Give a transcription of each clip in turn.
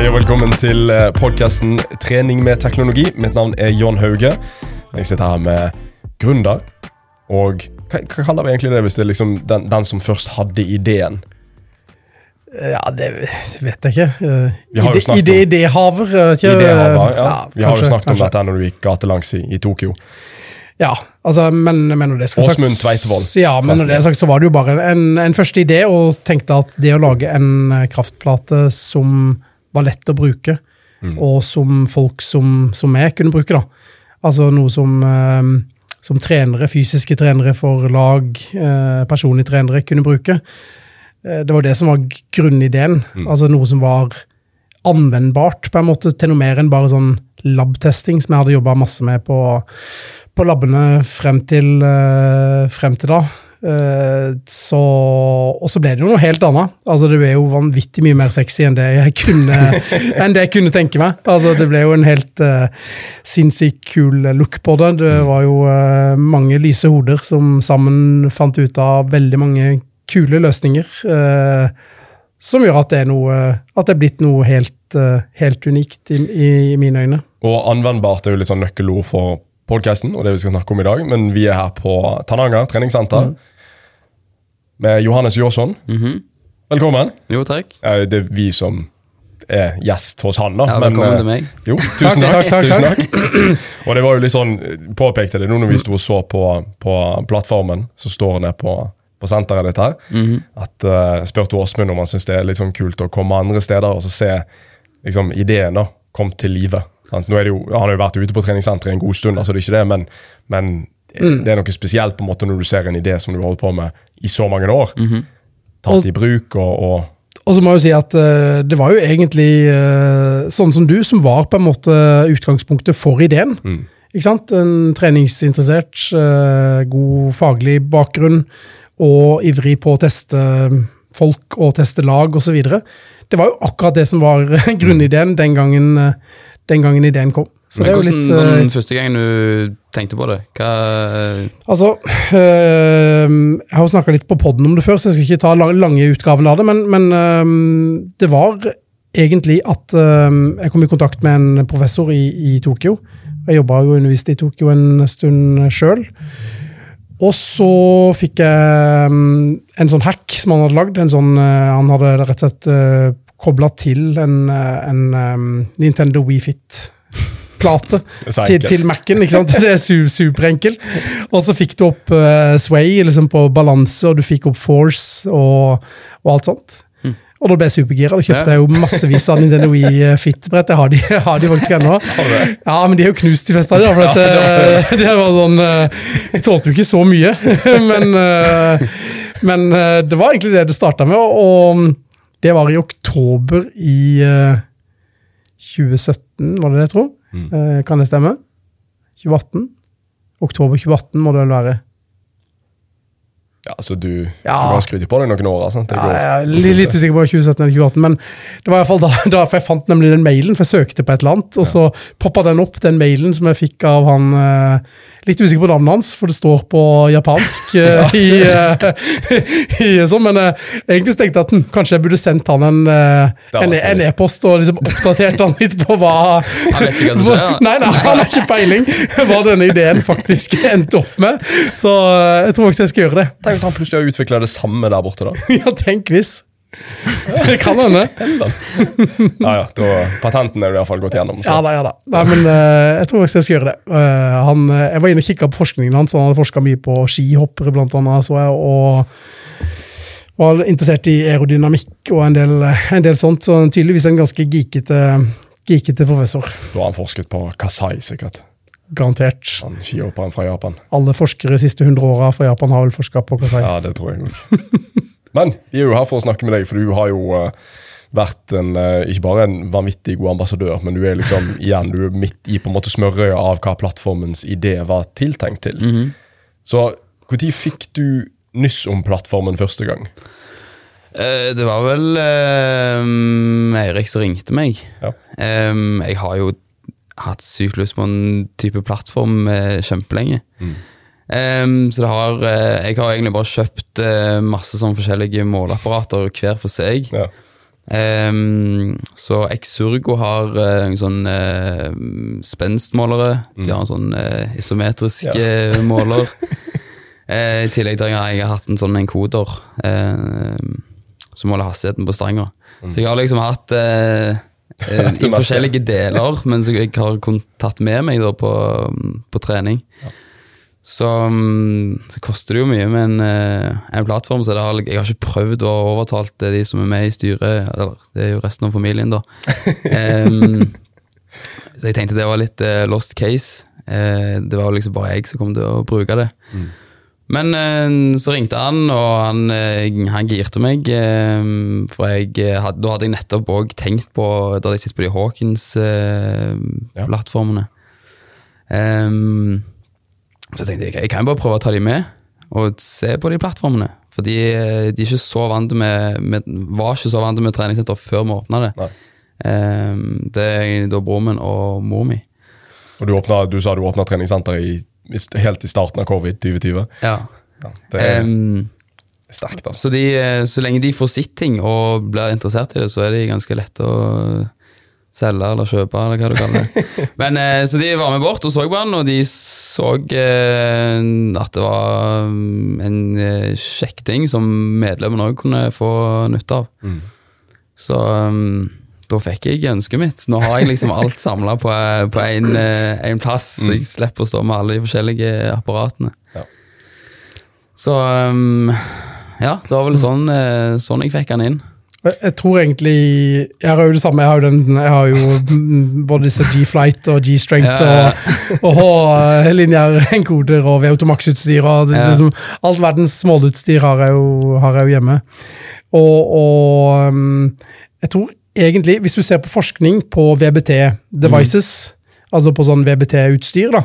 Hei og velkommen til podkasten Trening med teknologi. Mitt navn er John Hauge. Jeg sitter her med gründer. Og hva, hva kaller vi egentlig det hvis det er liksom den, den som først hadde ideen? Ja, det vet jeg ikke. Ide, idéhaver. ikke- Idéhaver, ja. ja, Vi har jo snakket om kanskje. dette når du gikk gatelangs i, i Tokyo. Ja, altså, men, men når det skal Åsmund Tveitvold. Ja, men når det er sagt, så var det jo bare en, en første idé, og tenkte at det å lage en eh, kraftplate som var lett å bruke, Mm. og som folk som, som jeg kunne bruke, da. Altså noe som, eh, som trenere, fysiske trenere for lag, eh, personlige trenere kunne bruke. Eh, det var det som var grunnideen. Mm. Altså noe som var anvendbart, på en måte, til noe mer enn bare sånn lab-testing, som jeg hadde jobba masse med på, på labbene frem til, eh, frem til da. Eh, så, og så ble det jo noe helt annet. Altså Det ble jo vanvittig mye mer sexy enn det jeg kunne, det jeg kunne tenke meg. Altså Det ble jo en helt uh, sinnssykt kul look på det. Det var jo uh, mange lyse hoder som sammen fant ut av veldig mange kule løsninger. Uh, som gjør at det er noe At det er blitt noe helt, helt unikt i, i, i mine øyne. Og anvendbart er jo litt sånn nøkkelord for podkasten og det vi skal snakke om i dag. Men vi er her på Tananger treningssenter med Johannes Jåsson. Mhm. Velkommen. Jo, takk. Eh, Det er vi som er gjest hos han, da. Ja, velkommen Men, til meg. Jo, tusen Takk, takk. takk, takk. Og det var jo litt sånn, påpekte det nå når vi sto og så på, på plattformen som står nede på, på senteret ditt her, Mhm. at uh, spurte Åsmund om han syntes det er litt sånn kult å komme andre steder og så se liksom, ideen da, kom til live. Han har jo vært ute på treningssenteret en god stund, altså det er ikke det, men, men Mm. det er noe spesielt på en måte når du ser en idé som du har holdt på med i så mange år. Mhm. Tatt i bruk og, og Og så må jeg jo si at uh, det var jo egentlig uh, sånn som du, som var på en måte utgangspunktet for ideen. Mm. Ikke sant? En treningsinteressert, uh, god faglig bakgrunn og ivrig på å teste folk og teste lag osv. Det var jo akkurat det som var grunnideen den gangen, eh, den gangen ideen kom. Så Men hvordan, litt, eh, sånn, første gang du tenkte på det, hva Altså, øh, jeg har jo snakka litt på poden om det før, så jeg skal ikke ta lang, lange utgaven av det, men, men øh, det var egentlig at øh, jeg kom i kontakt med en professor i, i Tokyo. Jeg jobba jo og underviste i Tokyo en stund sjøl. Og så fikk jeg en sånn hack som han hadde lagd. En sånn, øh, han hadde rett og slett uh, kobla til en, en Nintendo Wii Det så til, til Mac-en. ikke sant? Det er su superenkelt. Og så fikk du opp uh, Sway liksom på balanse, og du fikk opp Force og, og alt sånt. Mm. Og da ble jeg supergira. Da kjøpte jeg jo massevis av Nintendo Wii eh, Fit-brett. Jeg har de, har de faktisk ennå. Det? Ja, men de er jo knust, de fleste av dem. For at, det var sånn eh, Jeg tålte jo ikke så mye. men men det var egentlig det det starta med, og, og det var i oktober i 2017, var det det jeg tror? Mm. Eh, kan det stemme? 2018? Oktober 2018 må det vel være. Ja, så du, Ja. du har skrytt på deg noen år. Det Ja, jeg er litt, usikker på 2017 eller 2018, men det var i hvert fall da, da for jeg fant nemlig den mailen, for jeg søkte på et eller annet, og så poppa den opp, den mailen som jeg fikk av han eh, Litt usikker på navnet hans, for det står på japansk eh, i, eh, i sånn, men eh, egentlig tenkte jeg at hm, kanskje jeg burde sendt han en eh, e-post og liksom oppdatert han litt på hva Han vet ikke hva som skjer. Nei, nei, han har ikke peiling hva denne ideen faktisk endte opp med, så eh, jeg tror faktisk jeg skal gjøre det. Tenk hvis han plutselig har utvikla det samme der borte, da. Ja, tenk hvis. Det kan hende. Ja, ja, da, Patenten er i hvert fall gått gjennom. Så. Ja da, ja da. Nei, men uh, jeg tror jeg skal gjøre det. Uh, han, eh, jeg var inne og kikka på forskningen hans. Han hadde forska mye på skihoppere, blant annet, så jeg, og var interessert i aerodynamikk og en del, en del sånt. Så tydeligvis en ganske geekete, geekete professor. Da har han forsket på Kasai, sikkert. Garantert. Han skihopperen fra Japan. Alle forskere de siste 100 åra fra Japan har vel forska på Kasai. Ja, det tror jeg. Men vi er jo her for å snakke med deg, for du har jo eh, vært en, eh, ikke bare en vanvittig god ambassadør, men du er liksom igjen, du er midt i på en måte smørøyet av hva plattformens idé var tiltenkt til. Mhm. Så når fikk du nyss om plattformen første gang? Uh, Det var vel uh, Eirik som ringte meg. Ja. Um, jeg har jo hatt sykt lyst på en type plattform uh, kjempelenge. Mm. Eh, så har uh, Jeg har egentlig bare kjøpt uh, masse sånn forskjellige måleapparater hver for seg. Ja. Um, så Exurgo har uh, en sånn eh, spenstmålere. De har en sånn eh, isometrisk eh, måler. Eh, I tillegg til at jeg har hatt en sånn enkoder eh, som måler hastigheten på stanga. Så jeg har liksom hatt eh, eh, i forskjellige deler, men som jeg har tatt med meg da på, på trening. Så, mm, så koster det jo mye med en, eh, en plattform, så det har, jeg har ikke prøvd å overtalt de som er med i styret, eller det er jo resten av familien, da. um, så jeg tenkte det var litt uh, lost case. Uh, det var liksom bare jeg som kom til å bruke det. Men eh, så ringte han, og han, eh, han girte meg. eh, for jeg, eh, had, da hadde jeg nettopp òg tenkt på Da hadde jeg sittet på de Hawkins-plattformene. Så tenkte jeg, jeg kan bare prøve å ta de med, og se på de plattformene. For de, eh, de er ikke med, med, var ikke så vant med treningssenter før vi åpna det. Eh, det er da broren min og mor mi. Og du, åpnet, du sa du åpna treningssenter i, i, helt i starten av covid 2020. Ja. Ja, det er um, sterkt, altså. Så, de, eh, så lenge de får sitt ting og blir interessert i det, så er de ganske lette å selge eller kjøpe, eller hva du kaller det. Men, eh, så de var med bort og så på han, og de så eh, at det var mm, en eh, kjekk ting som medlemmene òg kunne få nytte av. Mm. Så mm, da fikk jeg ønsket mitt. Nå har jeg liksom alt samla på én plass, så jeg slipper å stå med alle de forskjellige apparatene. Ja. Så um, ja, det var vel sånn, sånn jeg fikk han inn. Jeg tror egentlig Jeg har jo det samme. Jeg har jo, den, jeg har jo mm, både disse G-Flight og G-Strength Ja, og, og H-linjer, enkoder og V-Automax-utstyr. og Ja. liksom, Alt verdens smålutstyr har jeg jo, har jeg jo hjemme. Og, og um, jeg tror egentlig, hvis du ser på forskning på VBT-devices, altså på sånn VBT-utstyr, da,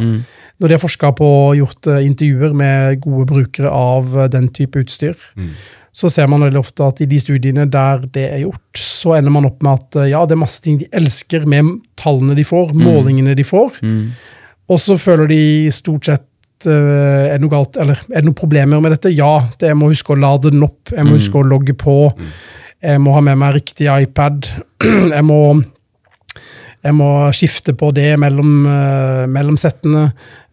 når de har forska på og gjort eh, intervjuer med gode brukere av eh, den type utstyr, så ser man veldig ofte at i de studiene der det er gjort, så ender man opp med at eh, ja, det er masse ting de elsker med tallene de får, målingene de får, og så føler de stort sett eh, er det noe galt, eller er det noen problemer med dette? Ja, det, jeg må huske å lade den opp, jeg må huske å logge på, jeg må ha med meg riktig iPad, jeg må jeg må skifte på det mellom, uh, mellom settene.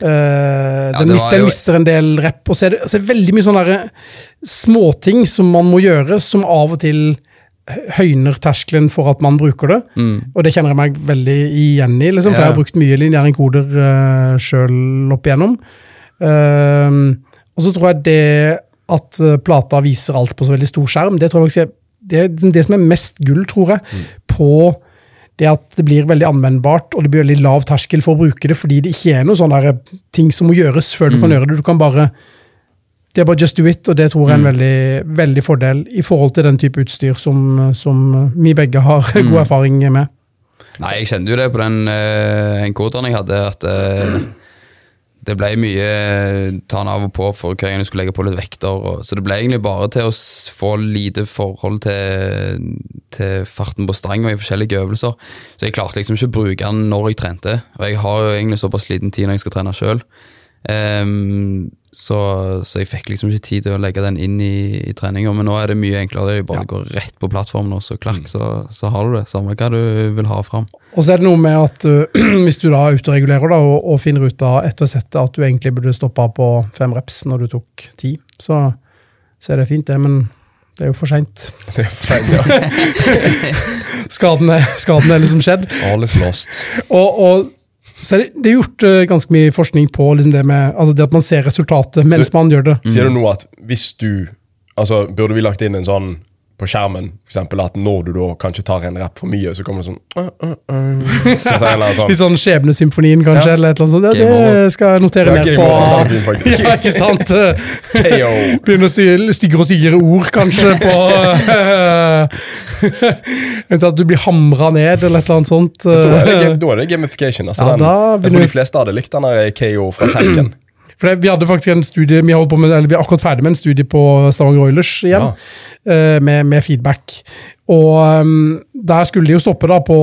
Eh, den, det mis- den jo- mister en del rep. Og så er det, så er det veldig mye sånne småting som man må gjøre, som av og til høyner terskelen for at man bruker det. Og det kjenner jeg meg veldig igjen i, liksom, for Ja. jeg har brukt mye lineære koder uh, sjøl opp igjennom. Uh, og så tror jeg det at eh, plata viser alt på så veldig stor skjerm, det tror jeg faktisk er det, det som er mest gull, tror jeg, på det at det blir veldig anvendbart, og det blir veldig lav terskel for å bruke det, fordi det ikke er noen sånne ting som må gjøres før du kan gjøre det. Du kan bare det er bare just do it, og det tror jeg er en veldig, veldig fordel i forhold til den type utstyr som, som vi begge har god erfaring med. Nei, jeg kjente jo det på den uh, enkoderen jeg hadde, at eh, det ble mye ta den av og på for hver gang du skulle legge på litt vekter. Og, så det ble egentlig bare til å få lite forhold til, til farten på stanga i forskjellige øvelser. Så jeg klarte liksom ikke å bruke den når jeg trente. Og jeg har jo egentlig såpass liten tid når jeg skal trene sjøl. Så, så jeg fikk liksom ikke tid til å legge den inn i, i treninga. Men nå er det mye enklere. Jeg bare går rett på plattformen, og så klakk, så, så har du det. Samme hva du vil ha fram. Og så er det noe med at uh, hvis du da autoregulerer da, og, og finner ut av etter settet at du egentlig burde stoppa på fem reps når du tok ti, så, så er det fint, det, men det er jo for seint. Det er for sent, ja. Skaden, er- skaden er liksom skjedd. All is lost. Og, og så er det, det er gjort uh, ganske mye forskning på liksom det med altså det at man ser resultatet mens man gjør det. Sier du nå at hvis du Altså, burde vi lagt inn en sånn på skjermen, for eksempel, at når du da kanskje tar en rap for mye, så kommer det sånn uh, uh, uh. Så, sånn, Litt sånn Skjebnesymfonien, kanskje, Ja. eller et eller annet sånt. Ja, det skal jeg notere Ja, ned på. over. Ja, ikke sant? Begynner å styre styggere og styggere ord, kanskje, på Vent at du blir hamra ned, eller et eller annet sånt. Da er det, da er det gamification. Altså Ja, den, da jeg tror vi- de fleste hadde likt den der KO fra Tekken. For Vi hadde faktisk en studie, vi, holdt på med, eller vi er akkurat ferdig med en studie på Stavanger Oilers igjen, eh, med, med feedback. Og um, der skulle de jo stoppe da på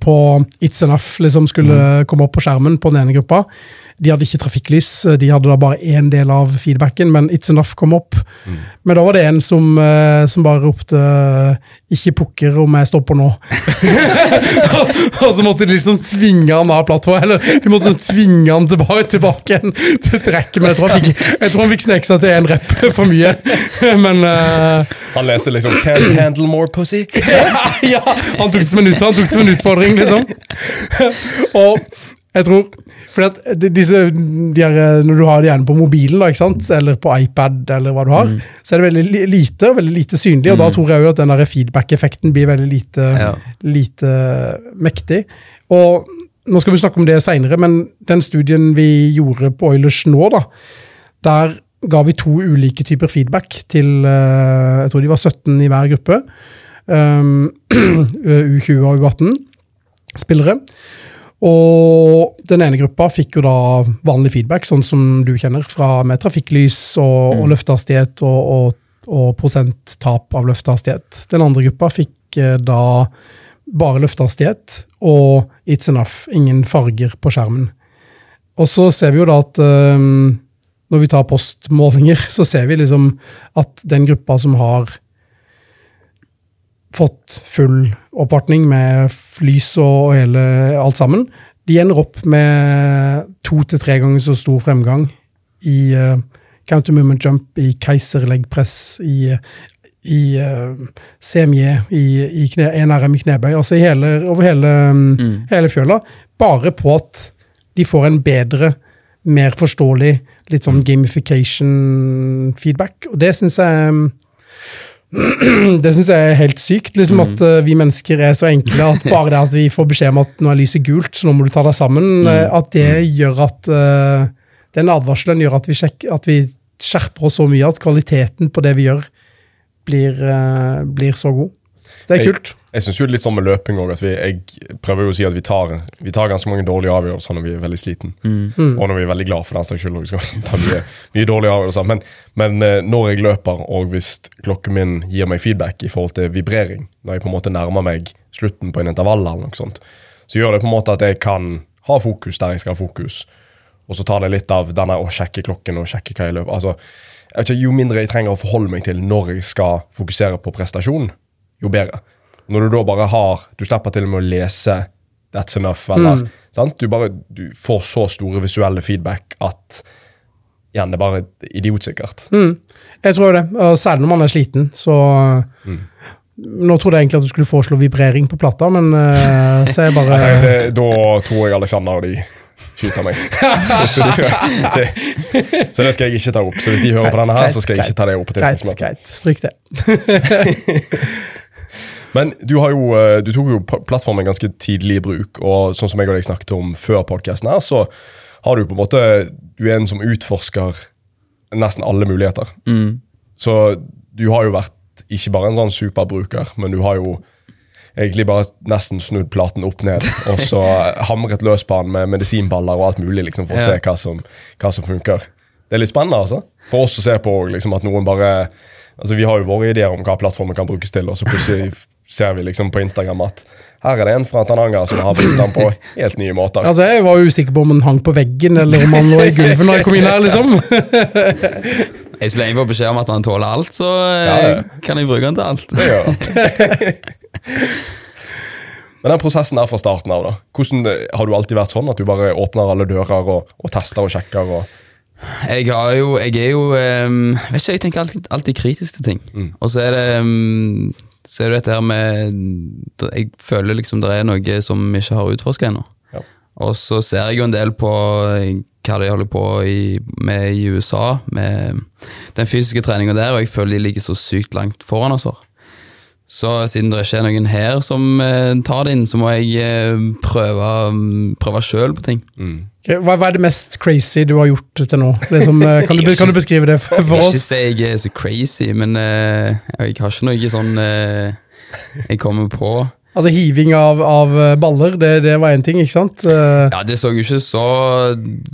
på It's Enough liksom skulle komme opp på skjermen på den ene gruppa. De hadde ikke trafikklys, de hadde da bare én del av feedbacken, men It's Enough kom opp. Men da var det en som, uh, som bare ropte 'ikke pukker om jeg stopper nå'. og så måtte de liksom tvinge han av plattformen, eller de måtte sånn tvinge han tilbake, tilbake til trekket. Men jeg tror han fikk, jeg tror han fikk sneke seg til en rep for mye. Men uh, Han leser liksom 'Can't handle more pussy'. ja, han tok det som en, ut, han tok det som en utfordring, liksom. og jeg tror fordi at disse, de her, Når du har det gjerne på mobilen, da, ikke sant? eller på iPad, eller hva du har, så er det veldig li- lite veldig lite synlig. og Da tror jeg jo at den feedback-effekten blir veldig lite, Ja. lite mektig. Og Nå skal vi snakke om det seinere, men den studien vi gjorde på Oilers nå, da, der ga vi to ulike typer feedback til eh, Jeg tror de var 17 i hver gruppe. Um, U20 og U18 spillere. Og den ene gruppa fikk jo da vanlig feedback, sånn som du kjenner, fra med trafikklys og, og løftehastighet og, og, og prosenttap av løftehastighet. Den andre gruppa fikk eh, da bare løftehastighet og it's enough, ingen farger på skjermen. Og så ser vi jo da at um, når vi tar postmålinger, så ser vi liksom at den gruppa som har fått full oppvartning med lys og hele alt sammen, de ender opp med to til tre ganger så stor fremgang i uh, counter movement jump, i keiserleggpress, i, i uh, CMJ, i, i kne, NRM i knebøy, altså i hele, over hele, mm. hele fjøla, bare på at de får en bedre, mer forståelig, litt sånn gamification-feedback. Og det syns jeg det syns jeg er helt sykt. liksom At uh, vi mennesker er så enkle at bare det at vi får beskjed om at nå er lyset gult, så nå må du ta deg sammen, uh, at det gjør at uh, Den advarselen gjør at vi, sjekker, at vi skjerper oss så mye at kvaliteten på det vi gjør, blir, blir så god. Det er kult. Jeg syns jo litt sånn med løping òg, at vi, jeg prøver jo å si at vi tar, vi tar ganske mange dårlige avgjørelser når vi er veldig sliten. Og når vi er veldig glad for den saks skyld. Vi skal ta mye, mye dårlige avgjørelser. Men, men eh, når jeg løper, og hvis klokken min gir meg feedback i forhold til vibrering, når jeg på en måte nærmer meg slutten på en intervall, eller noe sånt, så gjør det på en måte at jeg kan ha fokus der jeg skal ha fokus. Og så tar det litt av denne å sjekke klokken og sjekke hva jeg løper. Altså, jeg vet ikke, jo mindre jeg trenger å forholde meg til når jeg skal fokusere på prestasjon, jo bedre. Når du da bare har Du slipper til og med å lese That's enough, eller sant? Du bare du får så store visuelle feedback at igjen, det er bare idiotsikkert. Jeg tror det, og særlig når man er sliten, så Nå trodde jeg egentlig at du skulle foreslå vibrering på plata, men uh, så jeg bare det, da tror jeg Alexander og de skyter meg. så, det, så det skal jeg ikke ta opp. Så hvis de hører på denne her, så skal jeg ikke ta det opp på Greit, greit. Stryk det. Men du, har jo, eh, du tok jo plattformen ganske tidlig i bruk, og sånn som jeg og deg snakket om før podcasten her, så har du på en måte Du er en som utforsker nesten alle muligheter. Så du har jo vært ikke bare en sånn superbruker, men du har jo egentlig bare nesten snudd platen opp ned, og så hamret løs på den med medisinballer og alt mulig, liksom, for å Ja. se hva som, hva som funker. Det er litt spennende, altså. For oss å se på liksom, at noen bare Altså, Vi har jo våre ideer om hva plattformen kan brukes til, og så plutselig ser vi liksom på Instagram at her er det en fra Tananger som har brukt den på helt nye måter. Altså, Jeg var usikker på om han hang på veggen, eller om han lå i gulvet når jeg kom inn her, liksom. Jeg Så lenge jeg får beskjed om at han tåler alt, så eh, Ja, kan jeg bruke han til alt. Det gjør. Men den prosessen der fra starten av, da. Hvordan, har du alltid vært sånn at du bare åpner alle dører og, og tester og sjekker? og... Jeg har jo, jeg er jo um, Vet ikke, jeg tenker alltid, alltid kritisk til ting. Og så er det ehm, Så er det dette her med Jeg føler liksom det er noe som vi ikke har utforska ennå. Ja. Og så ser jeg jo en del på eh, hva de holder på i, med i USA, med den fysiske treninga der, og jeg føler de ligger så sykt langt foran oss. her. Så siden det ikke er noen her som eh, tar det inn, så må jeg eh, prøve, prøve sjøl på ting. Ok, Hva, hva er det mest crazy du har gjort til nå? Liksom, eh, kan, du, kan du beskrive det for, for Ikke oss? si jeg er så crazy, men eh, jeg har ikke noe sånn eh, jeg kommer på. Altså, Hiving av, av baller, det, det var én ting, ikke sant? Ja, Det så jo ikke så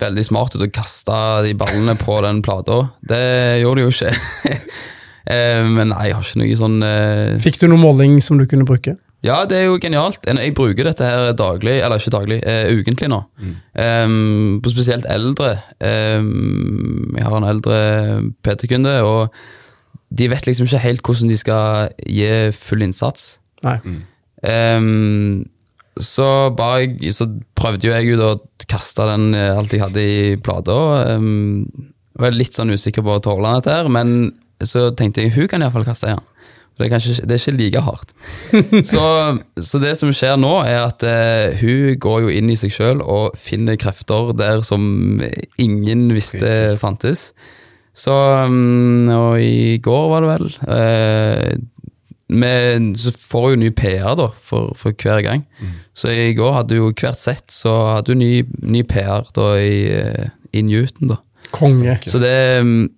veldig smart ut å kaste de ballene på den plata. Det gjorde det jo ikke. Eh, men nei, jeg har ikke noe sånn eh, Fikk du noen måling som du kunne bruke? Ja, det er jo genialt. Jeg bruker dette her daglig, eller ikke daglig, uh, ukentlig nå. Em, på spesielt eldre. Um, jeg har en eldre PT-kunde, og de vet liksom ikke helt hvordan de skal gi full innsats. Nei. Em, så, ba jeg, så prøvde jo jeg ut å kaste den alt jeg hadde i plata. Um, var litt sånn usikker på å tåle dette her, men så tenkte jeg hun kan iallfall kaste. For det er, kanskje, det er ikke like hardt. så, så det som skjer nå, er at eh, hun går jo inn i seg sjøl og finner krefter der som ingen visste fantes. Så um, Og i går, var det vel eh, med, Så får hun ny PR da, for, for hver gang. Så i går hadde jo hvert sett så hadde hun ny, ny PR da i, eh, i Newton. da. Konge. Så det um,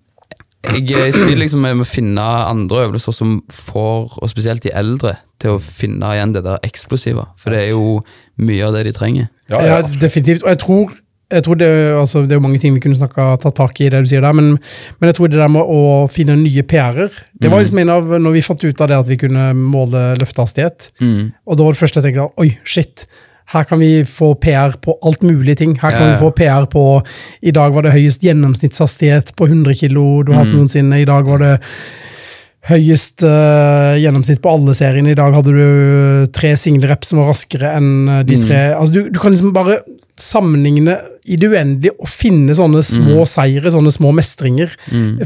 jeg, jeg sliter liksom med å finne andre øvelser som får, og spesielt de eldre, til å finne igjen det der eksplosive. For det er jo mye av det de trenger. Ja, Ja, ja. definitivt. Og jeg tror, jeg tror det, altså, det er jo mange ting vi kunne snakka, tatt tak i, det du sier der, men, men jeg tror det der med å finne nye PR-er Det var liksom en av når vi fant ut av det at vi kunne måle løftehastighet. Og da var det første jeg tenkte oi, shit. Her kan vi få PR på alt mulig ting. Her kan Ja, vi få PR på I dag var det høyest gjennomsnittshastighet på 100 kilo du har hatt noensinne. I dag var det høyest uh, gjennomsnitt på alle seriene. I dag hadde du tre single reps som var raskere enn eh, de tre. Altså, du, du kan liksom bare sammenligne i det uendelige og finne sånne små seire, sånne små mestringer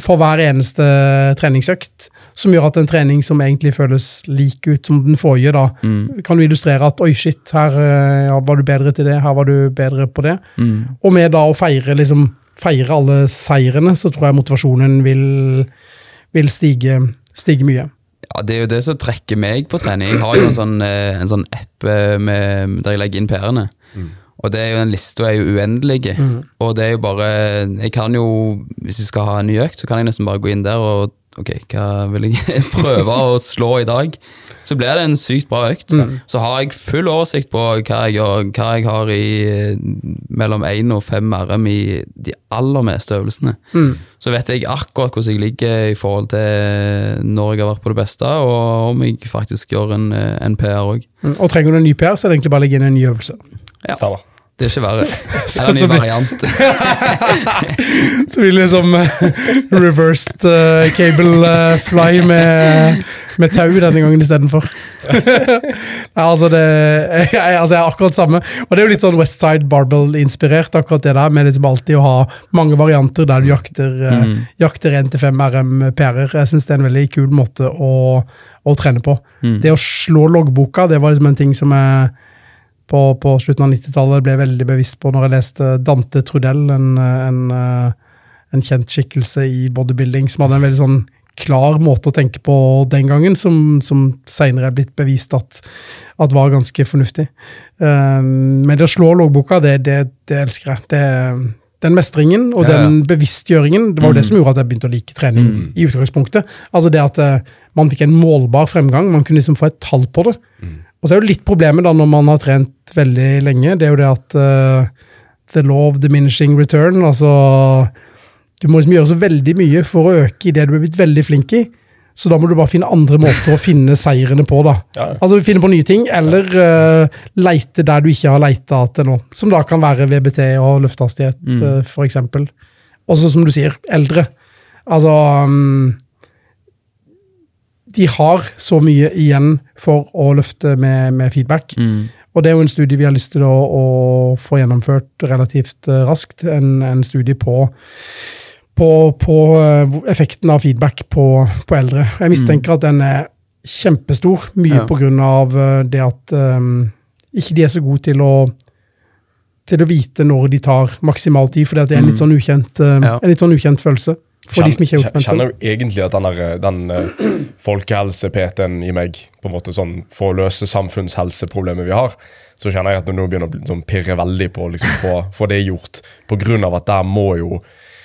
for hver eneste treningsøkt. Som gjør at en trening som egentlig føles lik ut som den forrige, da, kan du illustrere at oi, shit, her eh, ja, var du bedre til det, her var du bedre på det. Og med da å feire, liksom, feire alle seirene, så tror jeg motivasjonen vil, vil stige, stige mye. Ja, Det er jo det som trekker meg på trening. Jeg har jo en sånn, eh, en sånn app eh, med, der jeg legger inn PR-ene. Og det er jo den lista er jo uendelig. Og det er jo bare Jeg kan jo, hvis jeg skal ha en ny økt, så kan jeg nesten bare gå inn der og Ok, hva vil jeg prøve å slå i dag? Så blir det en sykt bra økt. Så har jeg full oversikt på hva jeg, gjør, hva jeg har i mellom 1 og 5 RM i de aller meste øvelsene. Så vet jeg akkurat hvordan jeg ligger i forhold til når jeg har vært på det beste, og om jeg faktisk gjør en, en PR òg. Mm, Og trenger du en ny PR, så er det egentlig bare å legge inn en ny øvelse. Ja. Stemmer. Det er ikke verre. Eller en ny variant. Så blir det liksom eh, reversed uh, cable uh, fly med, med tau denne gangen istedenfor. Nei, altså det jeg, altså jeg er akkurat samme. Og det er jo litt sånn Westside Barbell-inspirert, akkurat det der, med liksom alltid å ha mange varianter der du jakter, eh, jakter 1-5 RM PR-er. Jeg syns det er en veldig kul måte å, å trene på. Det å slå loggboka, det var liksom en ting som jeg på, på slutten av 90-tallet ble veldig bevisst på når jeg leste Dante Trudell, en, en, eh, en kjent skikkelse i bodybuilding, som hadde en veldig sånn klar måte å tenke på den gangen, som, som senere er blitt bevist at, at var ganske fornuftig. Um, men det å slå loggboka, det, det, det elsker jeg. Det, den mestringen og Ja, ja. den bevisstgjøringen, det var jo det som gjorde at jeg begynte å like trening i utgangspunktet. Altså det at eh, man fikk en målbar fremgang, man kunne liksom få et tall på det. Og så er jo litt problemet da når man har trent veldig lenge, det er jo det at uh, the law of diminishing return, altså du må liksom gjøre så veldig mye for å øke i det du er blitt veldig flink i. Så da må du bare finne andre måter å finne seirene på. da. Ja. Altså finne på nye ting, eller uh, leite der du ikke har leita til nå. Som da kan være VBT og løftehastighet, Mm. uh, for eksempel. Også som du sier, eldre. Altså um, De har så mye igjen for å løfte med, med feedback. Mm. Og det er jo en studie vi har lyst til å, å få gjennomført relativt eh, raskt. En, en studie på, på, på eh, effekten av feedback på, på eldre. Jeg mistenker at den er kjempestor, mye Ja. av eh, det at um, ikke de er så gode til å til å vite når de tar maksimal tid, for det er en litt sånn ukjent, eh, Ja. en litt sånn ukjent følelse. For de som ikke har gjort kjenner jo egentlig at den, der, den eh, folkehelse-PT-en i meg, på en måte sånn, for å løse samfunnshelseproblemet vi har, så kjenner jeg at det nå begynner å sånn, pirre veldig på å liksom, få, få det gjort. På grunn av at der må jo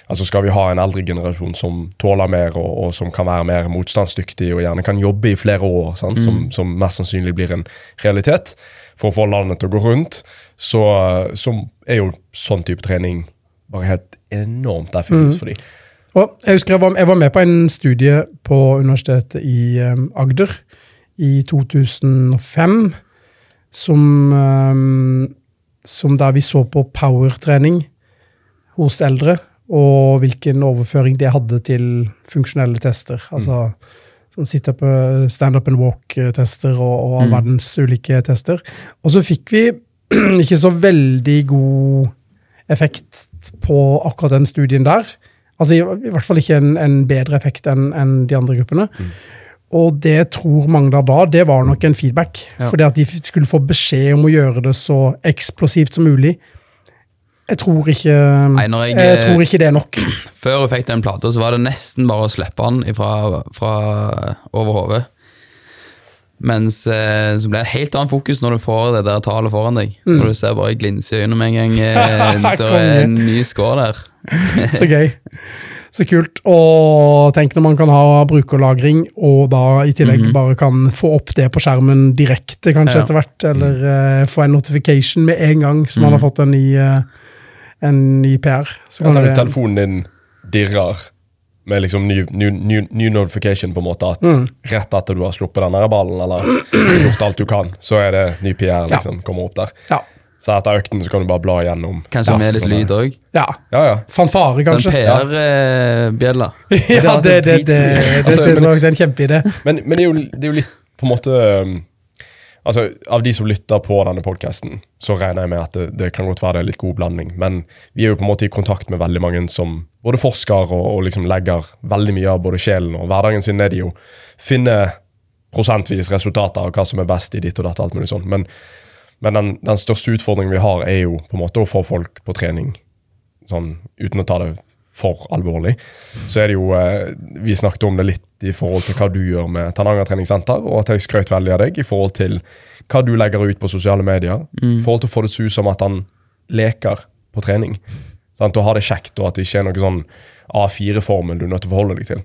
altså Skal vi ha en eldre generasjon som tåler mer, og, og som kan være mer motstandsdyktig og gjerne kan jobbe i flere år, sant, som, som mest sannsynlig blir en realitet, for å få landet til å gå rundt, så, så er jo sånn type trening bare helt enormt effektivt for dem. Og jeg husker jeg var, jeg var med på en studie på Universitetet i um, Agder i 2005, som, um, som der vi så på powertrening hos eldre, og hvilken overføring det hadde til funksjonelle tester. Altså sånn stand up and walk-tester og, og all verdens ulike tester. Og så fikk vi ikke så veldig god effekt på akkurat den studien der. Altså i, i hvert fall ikke en, en bedre effekt enn en de andre gruppene. Og det tror mangla da, det var nok en feedback. Ja. Fordi at de skulle få beskjed om å gjøre det så eksplosivt som mulig. Jeg tror ikke Nei, jeg- jeg tror ikke det er nok. Før jeg fikk den plata, så var det nesten bare å slippe den fra, fra over hodet. Mens eh, så ble det helt annet fokus når du får det der tallet foran deg. Mm. Når du ser bare glinse i øynene med en gang. Eh, det er en ny score der. Så gøy. Så kult. Og tenk når man kan ha brukerlagring, og da i tillegg bare kan få opp det på skjermen direkte, kanskje Mhm. Ja. etter hvert. Eller uh, få en notification med en gang som man Mhm. har fått en ny, uh, en ny PR. Så hvis telefonen din dirrer med liksom ny, ny, ny, ny notification, på en måte, at Mm. rett etter du har sluppet den ballen, eller gjort alt du kan, så er det ny PR liksom, kommer opp der. ja. Så etter økten så kan du bare bla igjennom. Kanskje med litt lyd òg. ja. Ja, ja. Fanfare, Den kanskje. PR-bjella. ja, det, det, det, det, det, Altså, det men- er en kjempeidé. Men, men det, er jo, det er jo litt på en måte um, Altså, Av de som lytter på denne podkasten, så regner jeg med at det, det kan godt være det er litt god blanding. Men vi er jo på en måte i kontakt med veldig mange som både forsker og, og liksom legger veldig mye av både sjelen og hverdagen sin ned i å finne prosentvis resultater av hva som er best i ditt og datt. alt mulig sånn. Men, men den, den største utfordringen vi har, er jo på en måte å få folk på trening sånn, uten å ta det for alvorlig, så er det jo eh, Vi snakket om det litt i forhold til hva du gjør med Tananger treningssenter, og at jeg skrøt veldig av deg i forhold til hva du legger ut på sosiale medier. I forhold til å få det til å se ut som at han leker på trening. Sant? Og ha det kjekt, og at det ikke er noe sånn A4-formel du er nødt til å forholde deg til.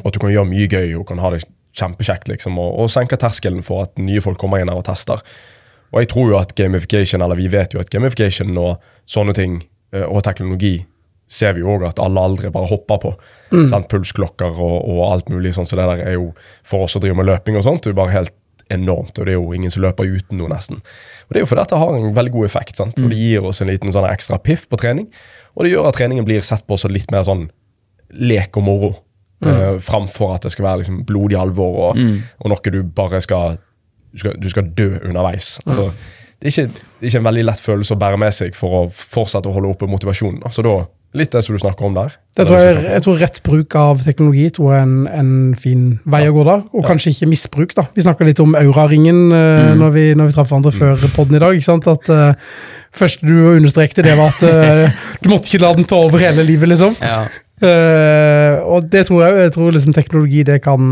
Og at du kan gjøre mye gøy og kan ha det kjempekjekt, liksom, og, og senke terskelen for at nye folk kommer inn her og tester. Og jeg tror jo at gamification, eller vi vet jo at gamification og sånne ting, eh, og teknologi, ser vi jo òg at alle aldre bare hopper på. Sant? Pulsklokker og, og alt mulig sånn, så det der er jo for oss som driver med løping og sånt, det er jo bare helt enormt, og det er jo ingen som løper uten noe, nesten. Og det er jo fordi at det har en veldig god effekt, sant? og det gir oss en liten sånn ekstra piff på trening, og det gjør at treningen blir sett på som litt mer sånn lek og moro. eh, framfor at det skal være liksom blodig alvor og, og noe du bare skal du skal, du skal dø underveis. Altså, det, er ikke, det er ikke en veldig lett følelse å bære med seg for å fortsette å holde oppe motivasjonen. Så da, litt det som du snakker om der. Det tror jeg, jeg tror rett bruk av teknologi tror jeg er en, en fin vei å gå da, og kanskje ikke misbruk. da. Vi snakka litt om Auraringen uh, når, vi, når vi traff hverandre før podden i dag. ikke sant? At uh, første du understrekte, det var at uh, du måtte ikke la den ta over hele livet, liksom. Ja. Uh, og det tror jeg, jeg tror liksom teknologi det kan,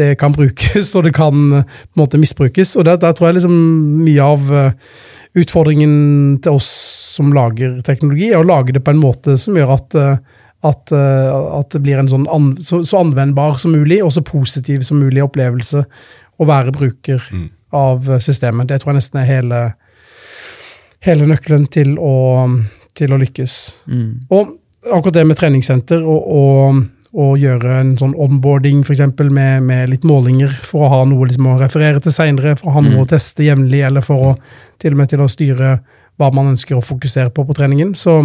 det kan brukes, og det kan eh, på en måte misbrukes. Og der, der tror jeg liksom mye av eh, utfordringen til oss som lager teknologi, er å lage det på en måte som gjør at, eh, at, at det blir en sånn an, så, så anvendbar som mulig, og så positiv som mulig opplevelse å være bruker av eh, systemet. Det tror jeg nesten er hele, hele nøkkelen til å, til å lykkes. Mm. Og akkurat det med treningssenter og, og, og gjøre en sånn onboarding for eksempel, med, med litt målinger for å ha noe liksom, å referere til seinere, for å ha noe å teste jevnlig, eller for å til og med til å styre hva man ønsker å fokusere på på treningen, så,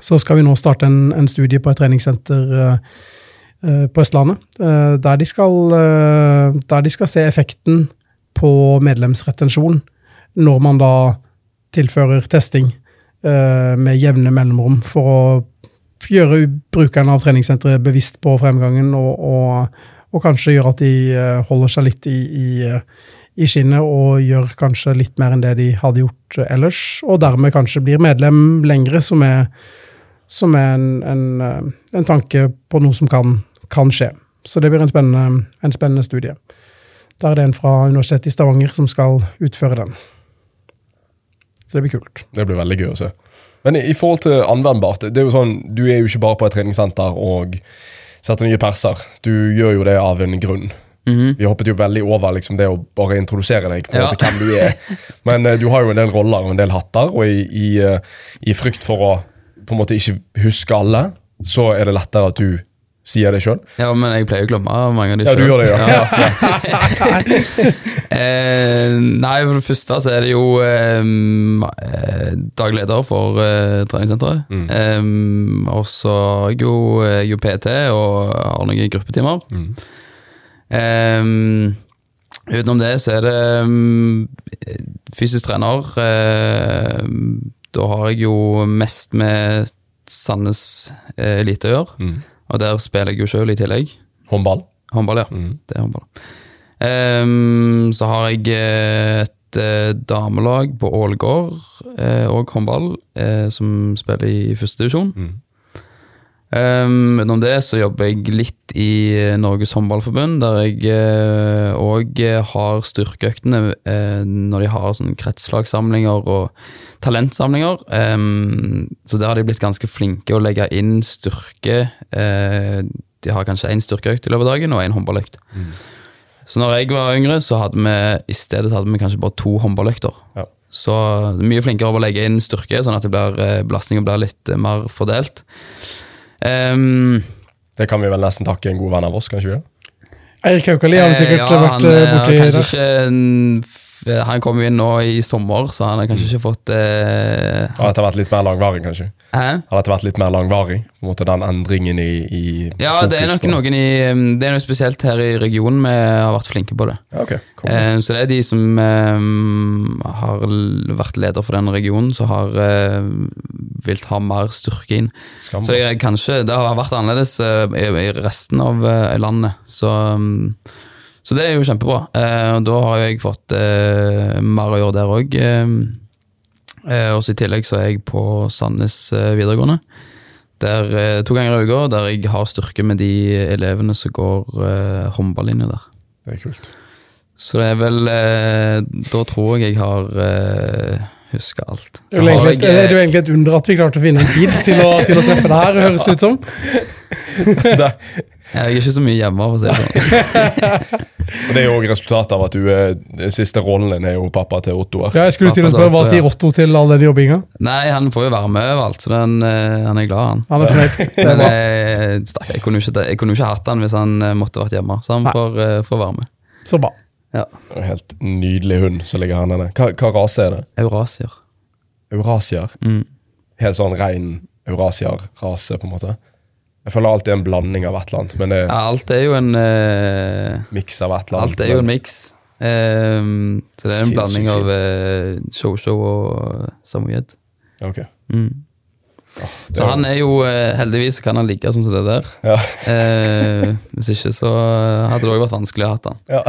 så skal vi nå starte en, en studie på et treningssenter uh, på Østlandet, uh, der, de skal, uh, der de skal se effekten på medlemsretensjon når man da tilfører testing med jevne mellomrom for å gjøre brukerne av treningssenteret bevisst på fremgangen, og, og, og kanskje gjøre at de eh, holder seg litt i, i, i skinnet og gjør kanskje litt mer enn det de hadde gjort ellers, og dermed kanskje blir medlem lengre, som er, som er en, en, eh, en tanke på noe som kan, kan skje. Så det blir en spennende, en spennende studie. Der er det en fra Universitetet i Stavanger som skal utføre den. Så det blir kult. Det blir veldig gøy å se. Men i, i forhold til anvendbart, det er jo sånn, du er jo ikke bare på et treningssenter og setter nye perser. Du gjør jo det av en grunn. Mhm. Vi hoppet jo veldig over liksom det å bare introdusere deg på Ja. måte hvem du er. Men eh, du har jo en del roller og en del hatter, og i, i, eh, i frykt for å på en måte ikke huske alle, så er det lettere at du Sier det sjøl? Ja, men jeg pleier å glemme mange av de Ja, du gjør det, ja. Eh, nei, for det første så er det jo eh, eh, daglig leder for eh, treningssenteret. Mm. Eh, og så er jeg jo, jeg er jo PT og har noen gruppetimer. Mm. Eh, utenom det så er det fysisk trener. Eh, da har jeg jo mest med Sandnes eh, Elite å gjøre. Mm. Og der spiller jeg jo sjøl i tillegg. Håndball. Håndball, ja. Mm. Det er håndball. Um, så har jeg eh, et eh, damelag på Ålgård, eh, og håndball, eh, som spiller i første divisjon. Mm. Um, utenom det så jobber jeg litt i eh, Norges håndballforbund, der jeg òg har styrkeøktene uh, når de har sånne kretslagssamlinger og talentsamlinger. Um, så der har de blitt ganske flinke å legge inn styrke. Uh, de har kanskje én styrkeøkt i løpet av dagen og én håndballøkt. Så når jeg var yngre, så hadde vi i stedet hadde vi kanskje bare to håndballøkter. Ja. Så mye flinkere å legge inn styrke, sånn at det blir, eh, litt eh, mer fordelt. Ehm, Det kan vi vel nesten takke en god venn av oss, kanskje vi? Eirik Haukali har eh, sikkert ja, vært han, eh, eh, har borti kanskje ikke en f- Han kom jo inn nå i sommer, så han har kanskje ikke fått eh, Har dette vært litt mer langvarig, kanskje? Hæ? Har dette vært litt mer langvarig? På en måte Den endringen i, i Ja, det er nok på- noen i um, Det er noe spesielt her i regionen vi har vært flinke på det. Okay, ok, cool. Eh, så det er de som eh, har vært leder for den regionen, som har eh, vilt ha mer styrke inn. Skam. Så det er kanskje Det har vært annerledes eh, i, i resten av eh, landet. Så, um, så det er jo kjempebra. Eh, og da har jeg fått eh, mer å gjøre der òg. Eh, også I tillegg så er jeg på Sandnes eh, videregående. Der, eh, to ganger i uka, der jeg har styrke med de elevene som går eh, håndballinje der. Det er kult. Så det er vel eh, Da tror jeg jeg har eh, huska alt. Det er jo egentlig, jeg, det er jo egentlig et under at vi klarte å finne en tid til å, til å treffe det her, høres det ut som. Jeg er ikke så mye hjemme, for å si det sånn. og det er jo også resultatet av at du er siste rollen din er jo pappa til Otto. her. Ja, jeg skulle til å spørre, Hva sier Otto til all den jobbinga? Nei, han får jo være med overalt, så den, eh, han er glad, han. Han er fornøyd. Men jeg, stakk, jeg, kunne ikke, jeg kunne ikke hatt han hvis han eh, måtte vært hjemme, så han får, eh, får være med. Så bra. Ja. En Helt nydelig hund som ligger her nede. Hva, hva rase er det? Eurasier. Eurasier? Mm. Helt sånn rein eurasier-rase, på en måte? Jeg føler alltid en blanding av et eller annet, men det Ja, alt er jo en uh, miks av et eller annet. Alt er jo en miks. Um, så det er en blanding av uh, show-show og samoyed. Ok. Mm. Oh, Så han er jo eh, Heldigvis kan han ligge sånn som det der. Ja. Eh, hvis ikke så hadde det òg vært vanskelig å ha han. ja.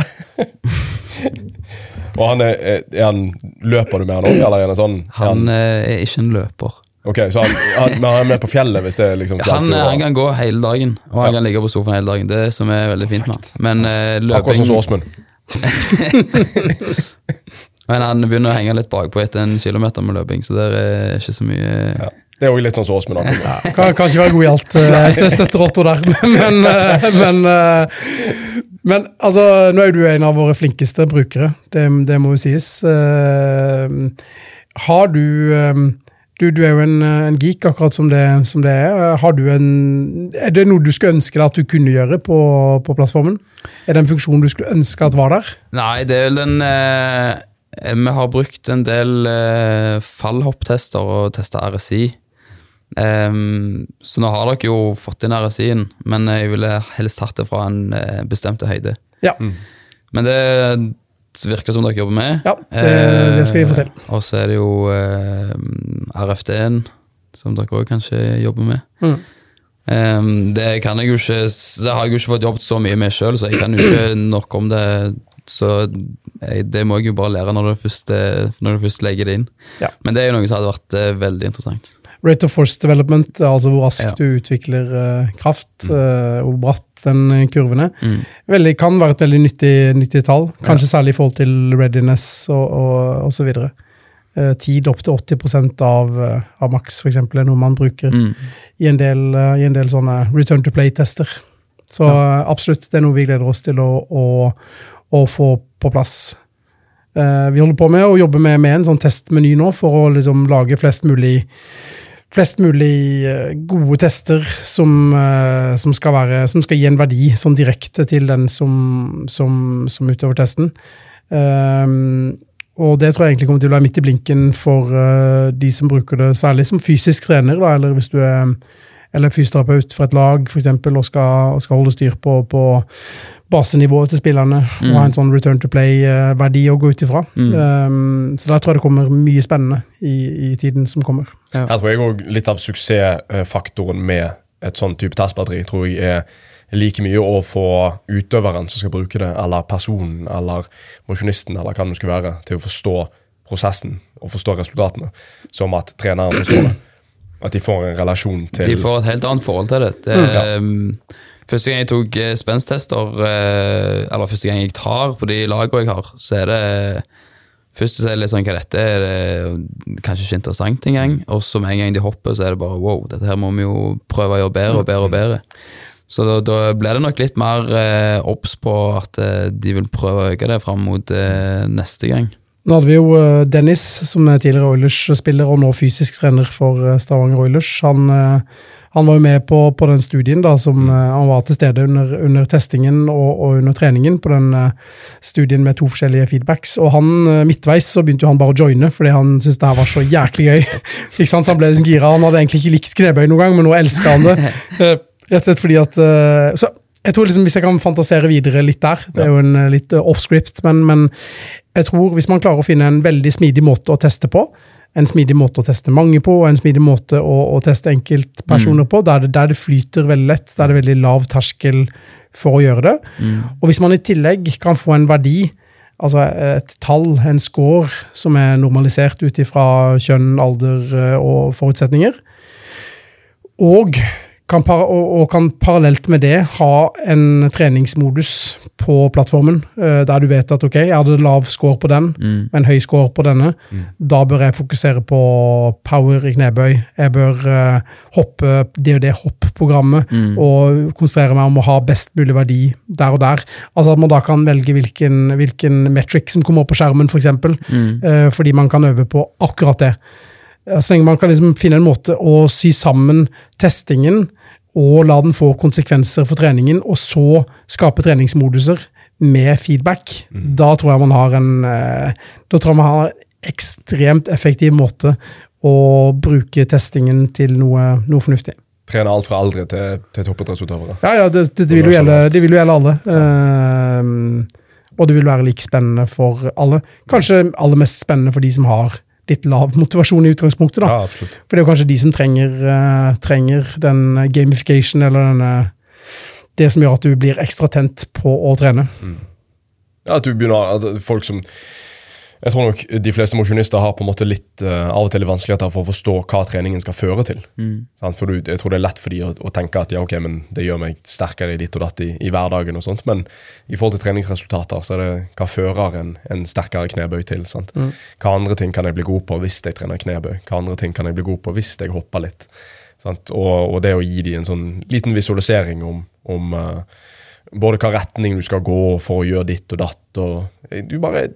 Og han er, er, han Løper du med han òg, eller er han sånn Han, Han eh, er ikke en løper. Ok, så han, han, Men han er med på fjellet hvis det er liksom Han, eh, han kan gå hele dagen, og han Ja. kan ligge på sofaen hele dagen. Det er som er veldig fint med. Men uh, Akkurat løping sånn som Åsmund. Men han begynner å henge litt bakpå etter en kilometer med løping, så det er ikke så mye Ja. Det er òg litt sånn som Åsmund. akkurat. Kan, kan ikke være god i alt. eh, jeg støtter Otto der. Men, eh, men, eh, men altså, nå er jo du en av våre flinkeste brukere. Det, det må jo sies. Eh, Har du eh, du, du er jo en, eh, en geek, akkurat som det, som det er. Har du en, er det noe du skulle ønske deg at du kunne gjøre på, på plattformen? Er det en funksjon du skulle ønske at var der? Nei, det er vel den eh, Vi har brukt en del eh, fallhopptester og testa RSI. Ehm, så nå har dere jo fått inn RSI-en, men jeg ville helst hatt det fra en eh, bestemte høyde. Ja. Men det virker som dere jobber med. Ja, det, det skal vi fortelle. Eh, og så er det jo eh, RFD-en, som dere òg kanskje jobber med. Mm. Eh, det kan jeg jo ikke Det har jeg jo ikke fått jobbet så mye med sjøl, så jeg kan jo ikke nok om det. Så jeg, det må jeg jo bare lære når du først, eh, når du først legger det inn. Ja. Men det er jo noe som hadde vært eh, veldig interessant. Rate of force development, altså hvor raskt Ja. du utvikler uh, kraft, eh, hvor bratt den eh, kurven er. Mm. Veldig, kan være et veldig nyttig, nyttig tall, kanskje særlig i forhold til readiness og, og, og så videre. Eh, tid opp til 80% av, av maks, eksempel, er noe man bruker Mm. i, en del, i en del sånne return to play-tester. Så eh, absolutt, det er noe vi gleder oss til å, å, å få på plass. Vi holder på med å jobbe med, med en sånn testmeny nå, for å liksom lage flest mulig flest mulig eh, gode tester som, eh, som, skal være, som skal gi en verdi sånn direkte til den som, som, utøver testen. Um, og det tror jeg egentlig kommer til å være midt i blinken for uh, de som bruker det, særlig som fysisk trener, da, eller hvis du er eller fysioterapeut for et lag for eksempel, og skal, skal holde styr på, på basenivået til spillerne. Mm. Og ha en sånn return to play-verdi å gå ut ifra. Mm. Um, så der tror jeg det kommer mye spennende i, i tiden som kommer. Ja. Jeg tror jeg òg litt av suksessfaktoren med et sånn type testbatteri tror jeg er like mye å få utøveren som skal bruke det, eller personen eller mosjonisten eller hva det skal være, til å forstå prosessen og forstå resultatene, som at treneren forstår det. At de får en relasjon til De får et helt annet forhold til det. det mm. ja. Første gang jeg tok eh, spensttester, eh, eller første gang jeg tar på de lagene jeg har, så er det Først så er det litt sånn hva dette er, det kanskje ikke interessant engang. Og så med en gang de hopper, så er det bare wow, dette her må vi jo prøve å gjøre bedre og bedre og bedre. Så da, da blir det nok litt mer eh, obs på at eh, de vil prøve å øke det fram mot eh, neste gang. Nå hadde vi jo Dennis, som er tidligere Oilers-spiller og nå fysisk trener for Stavanger Oilers. Han, han var jo med på, på, den studien, da, som han var til stede under, under testingen og, og, under treningen på den studien med to forskjellige feedbacks. Og han, midtveis så begynte jo han bare å joine, fordi han syntes det her var så jæklig gøy. ikke sant? Han ble liksom gira. Han hadde egentlig ikke likt knebøy noen gang, men nå elska han det. Rett og slett fordi at så jeg tror liksom, Hvis jeg kan fantasere videre litt der Det er jo en litt off-script, men, men, jeg tror hvis man klarer å finne en veldig smidig måte å teste på, en smidig måte å teste mange på, og en smidig måte å, å teste enkeltpersoner mm. på, der det, der det, flyter veldig lett, der det er veldig lav terskel for å gjøre det. Mm. Og hvis man i tillegg kan få en verdi, altså et tall, en score, som er normalisert ut ifra kjønn, alder eh, og forutsetninger, og kan og, og, kan parallelt med det ha en treningsmodus på plattformen, uh, der du vet at ok, jeg hadde lav score på den, mm. men høy score på denne. Mm. Da bør jeg fokusere på power i knebøy. Jeg bør uh, hoppe det og det hopp-programmet mm. og konsentrere meg om å ha best mulig verdi der og der. Altså At man da kan velge hvilken, hvilken metric som kommer opp på skjermen, f.eks., for eksempel, mm. uh, fordi man kan øve på akkurat det. Så lenge man kan liksom finne en måte å sy sammen testingen og la den få konsekvenser for treningen, og så skape treningsmoduser med feedback, mm. da tror jeg man har en eh, Da tror jeg man har en ekstremt effektiv måte å bruke testingen til noe, noe fornuftig. Trene alt fra aldre til, til toppidrettsutøvere. Ja, ja det, det, det, vil gjelde, det, vil jo gjelde, alle. Uh, og det vil være like spennende for alle. Kanskje aller mest spennende for de som har litt lav motivasjon i utgangspunktet. da. Ja, absolutt. For det er jo kanskje de som trenger, uh, trenger den gamification, eller denne, det som gjør at du blir ekstra tent på å trene. Mm. Ja, at du begynner, at folk som jeg tror nok de fleste mosjonister har på en måte litt uh, av og til vanskeligheter for å forstå hva treningen skal føre til. Mm. For du, Jeg tror det er lett for de å, å, tenke at ja, ok, men det gjør meg sterkere i ditt og datt i, i, hverdagen. og sånt, Men i forhold til treningsresultater så er det hva fører en, en sterkere knebøy til. Mm. Hva andre ting kan jeg bli god på hvis jeg trener knebøy? Hva andre ting kan jeg bli god på hvis jeg hopper litt? Sant? Og, og det å gi dem en sånn liten visualisering om, om uh, både hva retning du skal gå for å gjøre ditt og datt. og Du bare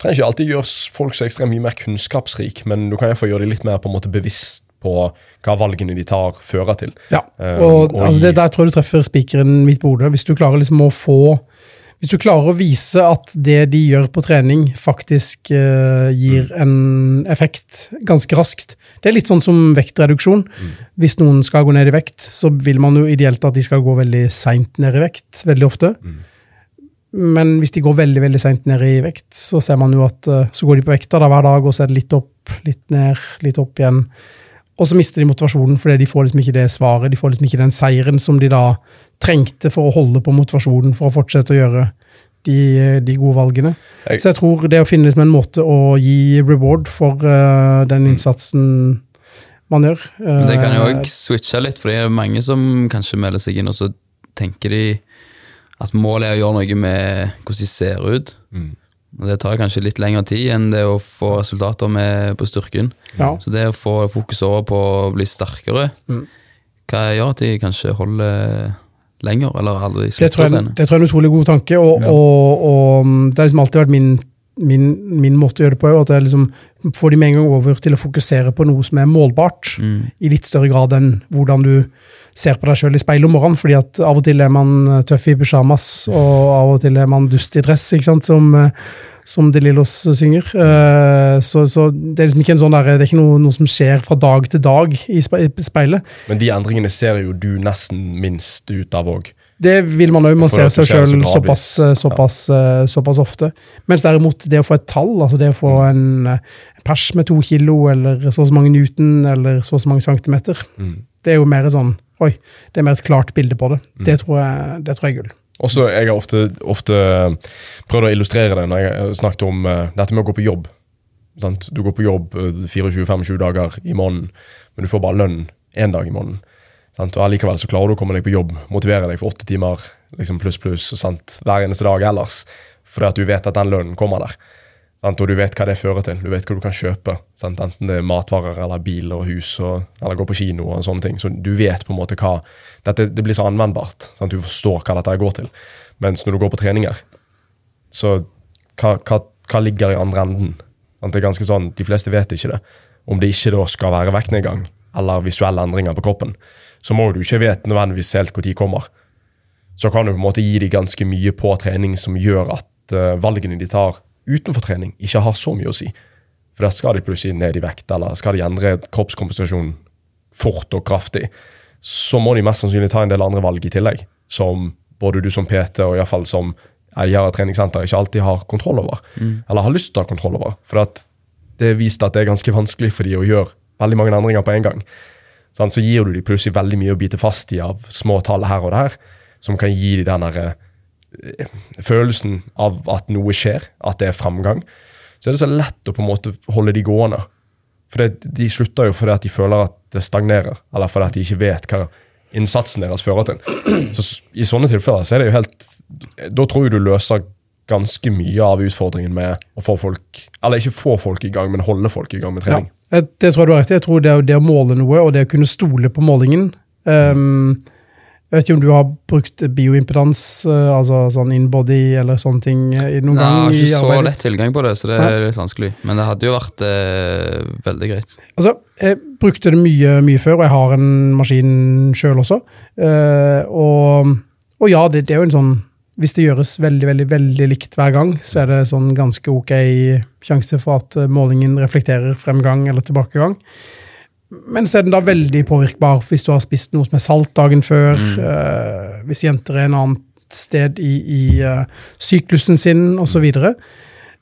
trenger ikke alltid gjøre folk så ekstremt mye mer kunnskapsrik, men du kan iallfall gjøre dem litt mer på en måte bevisst på hva valgene de tar, fører til. Ja, og, um, og altså, det, Der tror jeg du treffer spikeren midt på hodet. Hvis du klarer liksom å få hvis du klarer å vise at det de gjør på trening, faktisk uh, gir mm. en effekt ganske raskt Det er litt sånn som vektreduksjon. Mm. Hvis noen skal gå ned i vekt, så vil man jo ideelt at de skal gå veldig seint ned i vekt. veldig ofte. Mm. Men hvis de går veldig veldig seint ned i vekt, så ser man jo at uh, så går de på vekta da hver dag, og så er det litt opp, litt ned, litt opp igjen. Og så mister de motivasjonen fordi de får liksom ikke det svaret, de får liksom ikke den seieren som de da trengte for å holde på motivasjonen for å fortsette å gjøre de, de gode valgene. Jeg, så jeg tror det å finne liksom en måte å gi reward for uh, den mm. innsatsen man gjør uh, Det kan jo òg switche litt, for det er mange som kanskje melder seg inn, og så tenker de at målet er å gjøre noe med hvordan de ser ut. Mm. Og Det tar kanskje litt lengre tid enn det å få resultater med på styrken. Ja. Så det å få fokus over på å bli sterkere, mm. hva gjør at de kanskje holder lenger, eller aldri slutter å trene? Det tror jeg er en utrolig god tanke, og, ja. og, og, det har liksom alltid vært min min, min måte å gjøre det på er at jeg liksom får de med en gang over til å fokusere på noe som er målbart, i litt større grad enn hvordan du ser på deg sjøl i speilet om morgenen. fordi at av og til er man eh, tøff i pysjamas, og av og til er man dust i dress, ikke sant, som, eh, som De Lillos synger. Eh, Så, så det er liksom ikke en sånn der, det er ikke noe, noe som skjer fra dag til dag i i speilet. Men de endringene ser jo du nesten minst ut av òg. Det vil man òg. Man ser seg sjøl såpass, såpass, ja. såpass ofte. Mens derimot det å få et tall, altså det å få Mm. en eh, pers med to kilo, eller så og så mange newton, eller så og så mange centimeter, Mm. det er jo mer sånn Oi, det er mer et klart bilde på det. Mm. Det, tror jeg, det tror jeg er gull. Også, jeg har ofte, ofte prøvd å illustrere det når jeg har snakket om uh, dette med å gå på jobb. Sant? Du går på jobb uh, 24-25 dager i måneden, men du får bare lønn én dag i måneden. Sant? Og Allikevel så klarer du å komme deg på jobb, motivere deg for åtte timer liksom pluss pluss hver eneste dag ellers, fordi at du vet at den lønnen kommer der. Sant? Og du vet hva det fører til. Du vet hva du kan kjøpe. Sant? Enten det er matvarer eller bil og hus og, eller gå på kino og sånne ting. Så du vet på en måte hva dette, Det blir så anvendbart. Sant? Du forstår hva dette går til. Mens når du går på treninger, så hva, hva, hva ligger i andre enden? Sant? Det er ganske sånn, De fleste vet ikke det. Om det ikke da skal være vektnedgang eller visuelle endringer på kroppen, så må du ikke vite nødvendigvis helt når de kommer. Så kan du på en måte gi dem ganske mye på trening som gjør at eh, valgene de tar utenfor trening, ikke har så mye å si. For der skal de plutselig ned i vekt, eller skal de endre kroppskomposisjonen fort og kraftig, så må de mest sannsynlig ta en del andre valg i tillegg, som både du som PT og i hvert fall som eier av treningssenter ikke alltid har kontroll over, eller har lyst til å ha kontroll over. For det er vist at det er ganske vanskelig for de å gjøre veldig mange endringer på en gang. Sant? Så gir du dem plutselig veldig mye å bite fast i av små tall her og der, som kan gi dem den derre eh, følelsen av at noe skjer, at det er framgang. Så er det så lett å på en måte holde de gående. For det, De slutter jo fordi at de føler at det stagnerer, eller fordi at de ikke vet hva innsatsen deres fører til. Så I sånne tilfeller så er det jo helt Da tror jeg du løser ganske mye av utfordringen med å få folk Eller ikke få folk i gang, men holde folk i gang med Ja, trening. Jeg- det tror jeg du har rett i. Jeg tror det, det å måle noe, og det å kunne stole på målingen um, Jeg vet ikke om du har brukt bioimpedans, eh, altså sånn in-body eller sånne ting i noen Nei, gang har ikke så lett tilgang på det, så det Nei. er litt vanskelig. Men det hadde jo vært uh, veldig greit. Altså, jeg brukte det mye, mye før, og jeg har en maskin sjøl også. Uh, og, og ja, det, det er jo en sånn Hvis det gjøres veldig, veldig veldig likt hver gang, så er det sånn ganske ok sjanse for at eh, målingen reflekterer fremgang eller tilbakegang. Men så er den da veldig påvirkbar hvis du har spist noe som er salt dagen før. eh, hvis jenter er en annet sted i, i uh, syklusen sin, osv.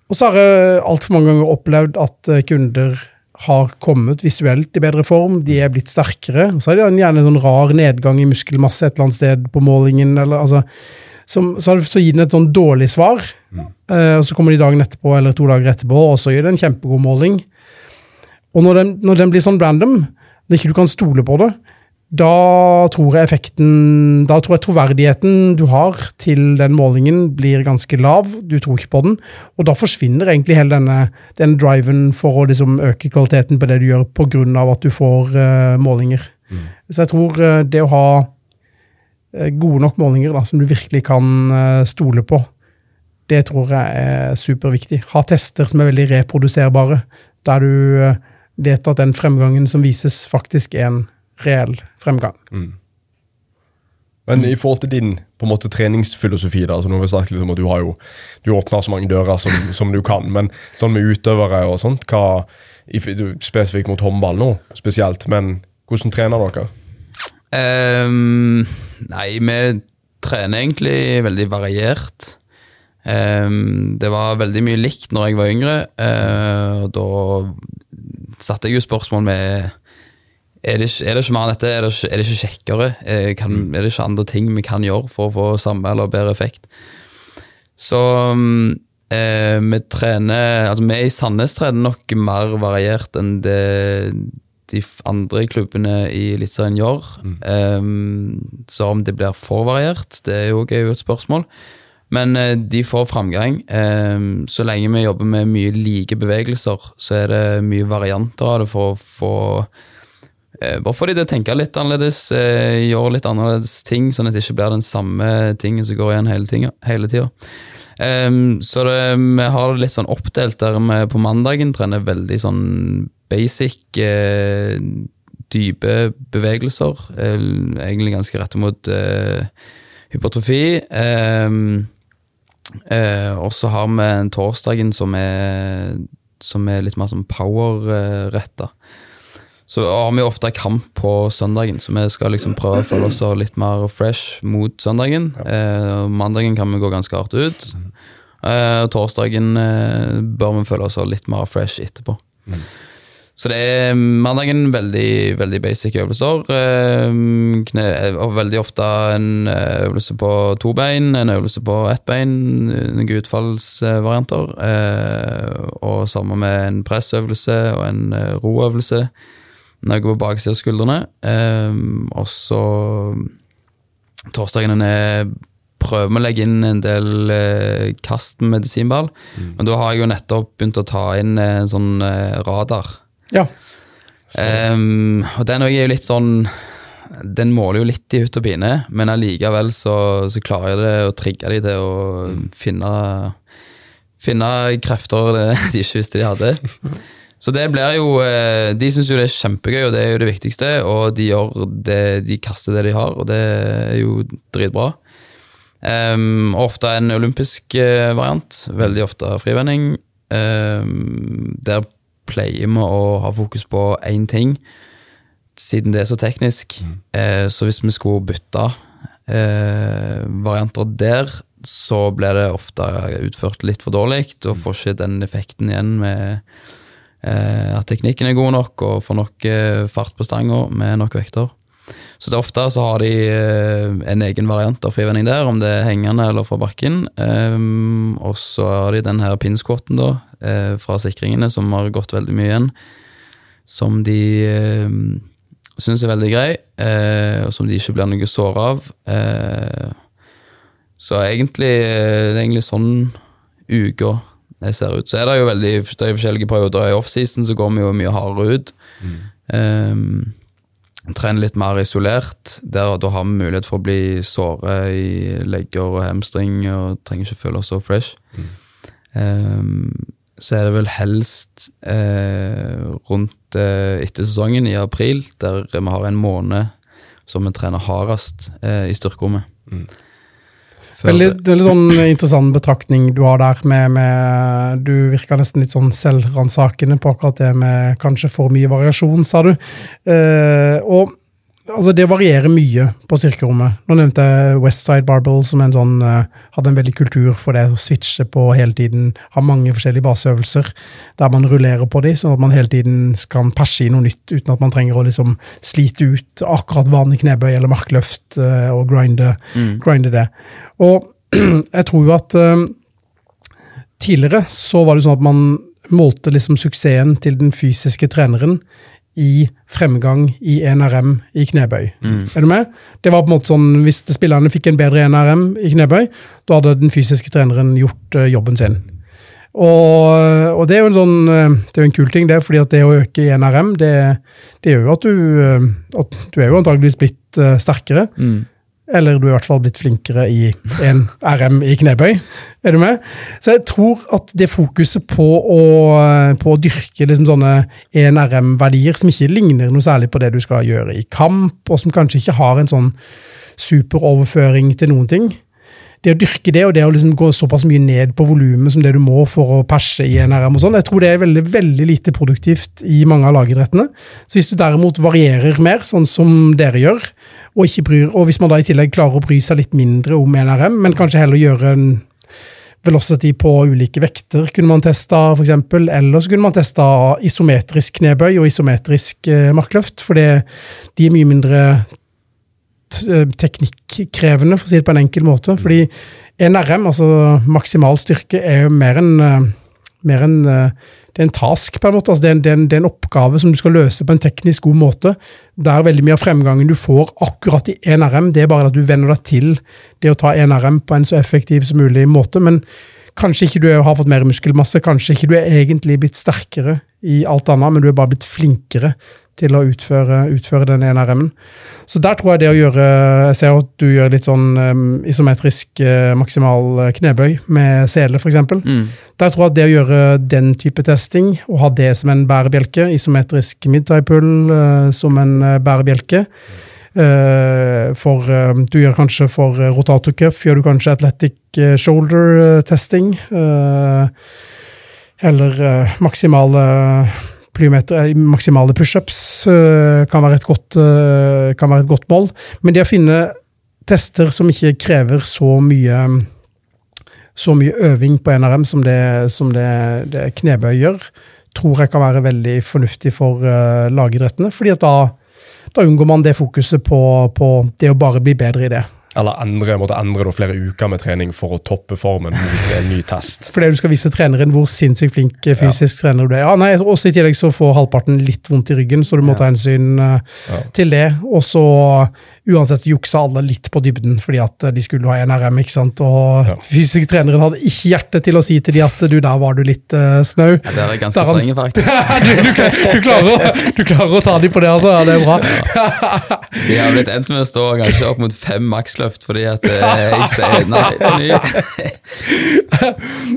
Og så har jeg altfor mange ganger opplevd at kunder har kommet visuelt i bedre form, de er blitt sterkere. Og så har de gjerne en sånn rar nedgang i muskelmasse et eller annet sted på målingen. eller altså, som, så, så gir den et sånn dårlig svar, eh, og så kommer de dagen etterpå eller to dager etterpå, og så gir det en kjempegod måling. Og når den, når den blir sånn random, når ikke du kan stole på det, da tror jeg effekten Da tror jeg troverdigheten du har til den målingen, blir ganske lav. Du tror ikke på den. Og da forsvinner egentlig hele denne, denne driven for å liksom øke kvaliteten på det du gjør, pga. at du får uh, målinger. Så jeg tror eh, det å ha gode nok målinger da, som du virkelig kan eh, stole på, det tror jeg er superviktig. Ha tester som er veldig reproduserbare, der du eh, vet at den fremgangen som vises, faktisk er en reell fremgang. Men i forhold til din på en måte treningsfilosofi, da, altså, nå har vi snakket liksom, at du har jo du åpner så mange dører som, som du kan, men sånn med utøvere og sånt, hva, spesifikt mot håndball nå spesielt, men hvordan trener dere? Ehm, nei, vi trener egentlig veldig variert. Um, det var veldig mye likt når jeg var yngre, uh, og da satte jeg jo spørsmål med er det, er det ikke mer enn dette? Er det er det ikke kjekkere? Er, Kan, er det ikke andre ting vi kan gjøre for å få samme eller bedre effekt? Så um, eh, vi trener Altså, vi i Sandnes trener nok mer variert enn det de andre klubbene i Eliteserien gjør. Ehm, så om det blir for variert, det er jo også et spørsmål. Men uh, de får framgang. Um, så lenge vi jobber med mye like bevegelser, så er det mye varianter av det for å få uh, Bare få de til å tenke litt annerledes, uh, gjøre litt annerledes ting, sånn at det ikke blir den samme tingen som går igjen hele, tinga- hele tida. Um, så det, vi har det litt sånn oppdelt der vi på mandagen trener veldig sånn basic, eh, dype bevegelser. Eh, egentlig ganske rette mot eh, hypertrofi. Ehm, eh, og så har vi en torsdagen som er, som er litt mer som power-retta. Så har vi ofte kamp på søndagen, så vi skal liksom prøve å føle oss litt mer fresh mot søndagen. Eh, mandagen kan vi gå ganske hardt ut. Eh, torsdagen eh, bør vi føle oss litt mer fresh etterpå. Så det er mandagen veldig, veldig basic øvelser. Eh, kne, veldig ofte en eh, øvelse på to bein, en øvelse på ett bein, noen utfallsvarianter. Eh, og sammen med en pressøvelse og en eh, roøvelse. Noe på baksiden av skuldrene. Um, og så Torsdagen er prøver vi å legge inn en del eh, kast med medisinball. Men da har jeg jo nettopp begynt å ta inn eh, en sånn eh, radar. Ja. Um, og den er jo litt sånn Den måler jo litt i hutt og pine, men allikevel så, så klarer jeg det å trigge de til å finne Finne krefter de ikke visste de hadde. Så det blir jo eh, De syns jo det er kjempegøy, og det er jo det viktigste. Og de gjør det, de kaster det de har, og det er jo dritbra. Um, ofte en olympisk eh, variant, veldig ofte frivending. Um, der pleier vi å ha fokus på én ting, siden det er så teknisk. Eh, så hvis vi skulle bytte eh, varianter der, så blir det ofte utført litt for dårlig, og får ikke den effekten igjen med eh, at teknikken er god nok og får nok eh, fart på stanga med nok vekter. Så det er ofte så har de eh, en egen variant av frivending der, om det er hengende eller fra bakken. Um, og så har de den her pinnskvotten da, eh, fra sikringene, som har gått veldig mye igjen. Som de eh, syns er veldig grei, eh, og som de ikke blir noe såra av. Så egentlig, det er egentlig sånn uka det ser ut. Så er det jo veldig det er forskjellige perioder. I offseason så går vi jo mye hardere ut. Um, trener litt mer isolert. Der, da har vi mulighet for å bli såre i legger og hamstring og trenger ikke føle oss så fresh. Um, så er det vel helst eh, rundt eh, etter sesongen, i april, der vi har en måned som vi trener hardest eh, i styrkerommet. Før- Veldig, veldig sånn interessant betraktning du har der. Med, med, du virka nesten litt sånn selvransakende på akkurat det med kanskje for mye variasjon, sa du. Eh, og altså, det varierer mye på styrkerommet. Nå nevnte jeg Westside Barbell, som en sånn, eh, hadde en veldig kultur for det å switche på hele tiden. Ha mange forskjellige baseøvelser der man rullerer på de, sånn at man hele tiden kan perse i noe nytt uten at man trenger å liksom slite ut akkurat vanlig knebøy eller markløft eh, og grinde, grinde det. Og jeg tror jo at eh, tidligere så var det sånn at man målte liksom suksessen til den fysiske treneren i fremgang i NRM i knebøy. Er du med? Det var på en måte sånn, Hvis spillerne fikk en bedre NRM i knebøy, da hadde den fysiske treneren gjort uh, jobben sin. Og, og det er jo en sånn, eh, det er jo en kul ting, det, fordi at det å øke i NRM, det, det gjør jo at du, eh, at du er jo antageligvis blitt uh, sterkere. Eller du er i hvert fall blitt flinkere i en RM i knebøy. Er du med? Så jeg tror at det fokuset på å, på å dyrke liksom sånne 1RM-verdier som ikke ligner noe særlig på det du skal gjøre i kamp, og som kanskje ikke har en sånn superoverføring til noen ting, det å dyrke det, og det å liksom gå såpass mye ned på volumet som det du må for å perse i en RM og sånn, jeg tror det er veldig, veldig lite produktivt i mange av lagidrettene. Så hvis du derimot varierer mer, sånn som dere gjør, og, ikke bryr, og hvis man da i tillegg klarer å bry seg litt mindre om NRM, men kanskje heller gjøre en velocity på ulike vekter, kunne man testa f.eks., eller så kunne man testa isometrisk knebøy og isometrisk eh, markløft, for de er mye mindre eh, teknikkrevende, for å si det på en enkel måte. Fordi NRM, altså maksimal styrke, er jo mer enn eh, enn, eh, det er en task, på en måte. Altså, det, er en, det, er en, det er en oppgave som du skal løse på en teknisk god måte. Der veldig mye av fremgangen du får akkurat i NRM, det er bare at du venner deg til det å ta NRM på en så effektiv som mulig måte. Men kanskje ikke du har fått mer muskelmasse, kanskje ikke du er egentlig blitt sterkere i alt annet, men du er bare blitt flinkere til å utføre, utføre den NRM-en. Så der tror jeg det å gjøre Jeg ser at du gjør litt sånn um, isometrisk uh, maksimal eh, knebøy med sele, f.eks. Mm. Der tror jeg at det å gjøre den type testing, og ha det som en bærebjelke, isometrisk mid-tie pull uh, som en bærebjelke uh, for Du gjør kanskje for uh, rotator cuff, gjør du kanskje athletic shoulder testing. Eller maksimale plyometer, eh, maksimale pushups uh, kan, uh, kan være et godt mål. Men det å finne tester som ikke krever så mye så mye øving på NRM som det, som det, det knebøy gjør, tror jeg kan være veldig fornuftig for lagidrettene. fordi at da, da unngår man det fokuset på, på det å bare bli bedre i det. Eller endre, måtte endre da, flere uker med trening for å toppe formen mot en ny test. Fordi du skal vise treneren hvor sinnssykt flink fysisk fysisk trener du er. Ja, nei, også I tillegg så får halvparten litt vondt i ryggen, så du må ta hensyn uh, Ja. til det. Og så uansett juksa alle litt på dybden fordi at eh, de skulle ha NRM. ikke sant? Og Ja. fysisk treneren hadde ikke hjerte til å si til de at du, der var du litt uh, snau. Ja, det er ganske strenge, faktisk. du, du, du, klarer å, du klarer å ta dem på det, altså. Ja, det er bra. De har blitt endt med å stå kanskje opp mot fem maksløft fordi at eh, jeg sier nei. ny.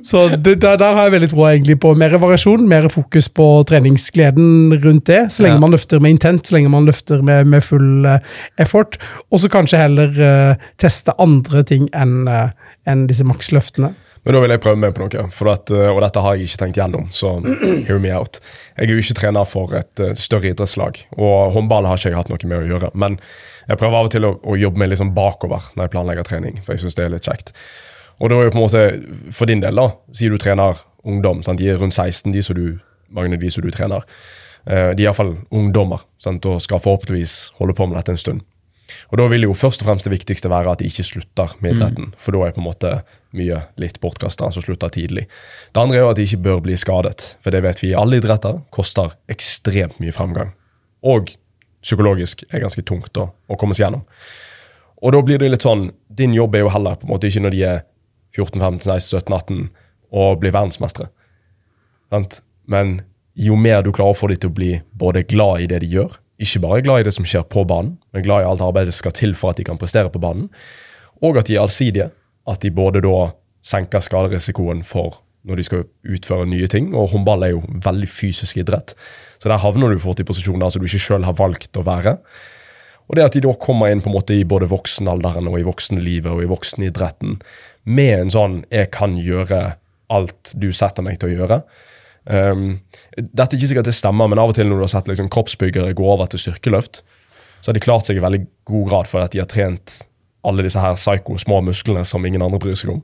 Så det, der, der har jeg veldig tro egentlig på mer variasjon, mer fokus på treningsgleden rundt det. Så lenge Ja. man løfter med intent, så lenge man løfter med, med full eh, effort. Og så kanskje heller uh, teste andre ting enn uh, en disse maksløftene. Men da vil jeg prøve meg på noe, at, eh, og dette har jeg ikke tenkt gjennom. Så hear me out. Jeg er jo ikke trener for et eh, større idrettslag, og håndball har ikke jeg hatt noe med å gjøre. Men jeg prøver av og til å, å jobbe meg liksom bakover når jeg planlegger trening, for jeg syns det er litt kjekt. Og da er jo på en måte, for din del, da, sier du trener ungdom, sant? de er rundt 16, de som du, av de som du trener. Eh, De er iallfall ungdommer sant? og skal forhåpentligvis holde på med dette en stund. Og Da vil jo først og fremst det viktigste være at de ikke slutter med idretten. For da er på en måte mye litt bortkasta som slutter tidlig. Det andre er jo at de ikke bør bli skadet. For det vet vi i alle idretter koster ekstremt mye fremgang. Og psykologisk er ganske tungt å, å komme seg gjennom. Og da blir det litt sånn Din jobb er jo heller på en måte ikke når de er 14, 15, 16, 17, 18 og blir verdensmestere. Sant? Men jo mer du klarer å få dem til å bli både glad i det de gjør, ikke bare glad i det som skjer på banen, men glad i alt arbeidet som skal til for at de kan prestere på banen, og at de er allsidige, at de både da senker skaderisikoen for når de skal utføre nye ting, og håndball er jo veldig fysisk idrett, så der havner du fort i posisjoner som du ikke sjøl har valgt å være. Og det at de da kommer inn på en måte i både voksenalderen og i voksenlivet og i voksenidretten med en sånn 'jeg kan gjøre alt du setter meg til å gjøre'. Um, dette er ikke sikkert det stemmer, men av og til når du har sett liksom, kroppsbyggere gå over til styrkeløft, så har de klart seg i veldig god grad for at de har trent alle disse her psyko små musklene som ingen andre bryr seg om.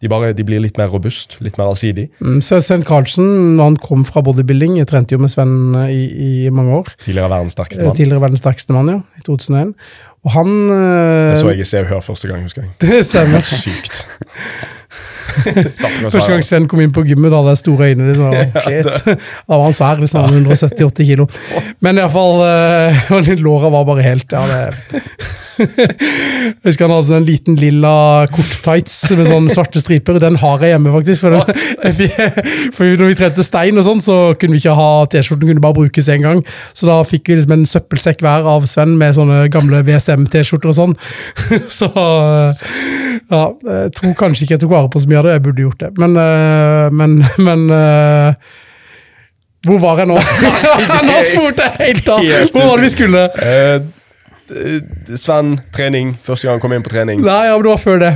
De, bare, de blir litt mer robust, litt mer allsidig. Mm, Så Svein Karlsen, når han kom fra bodybuilding, jeg trente jo med Sven eh, i, i mange år. Tidligere verdens sterkeste Eh, mann. Tidligere verdens sterkeste mann, ja. I 2001. Og han eh, Det så jeg i Se og Hør første gang, husker jeg. Det stemmer. Sykt. Første gang. Sven kom inn på gymmet, da hadde jeg store øyne. Liksom. Da var han svær, liksom 170-80 kilo. Men iallfall uh, Låra var bare helt ja, det, Jeg husker han hadde sånn en liten lilla kort tights med sånne svarte striper. Den har jeg hjemme, faktisk. For, den, for når vi trente stein og sånn, så kunne vi ikke ha T-skjorten, kunne bare brukes én gang. Så da fikk vi liksom en søppelsekk hver av Sven med sånne gamle VSM-T-skjorter og sånn. Så ja, jeg tror kanskje ikke jeg tok vare på så mye av det. Jeg burde gjort det. Men, øh, men, men øh, Hvor var jeg nå? nå spurte jeg helt av! Hvor var det vi skulle? Eh, Sven, trening. Første gang han kom inn på trening. Nei, ja, men det var før det.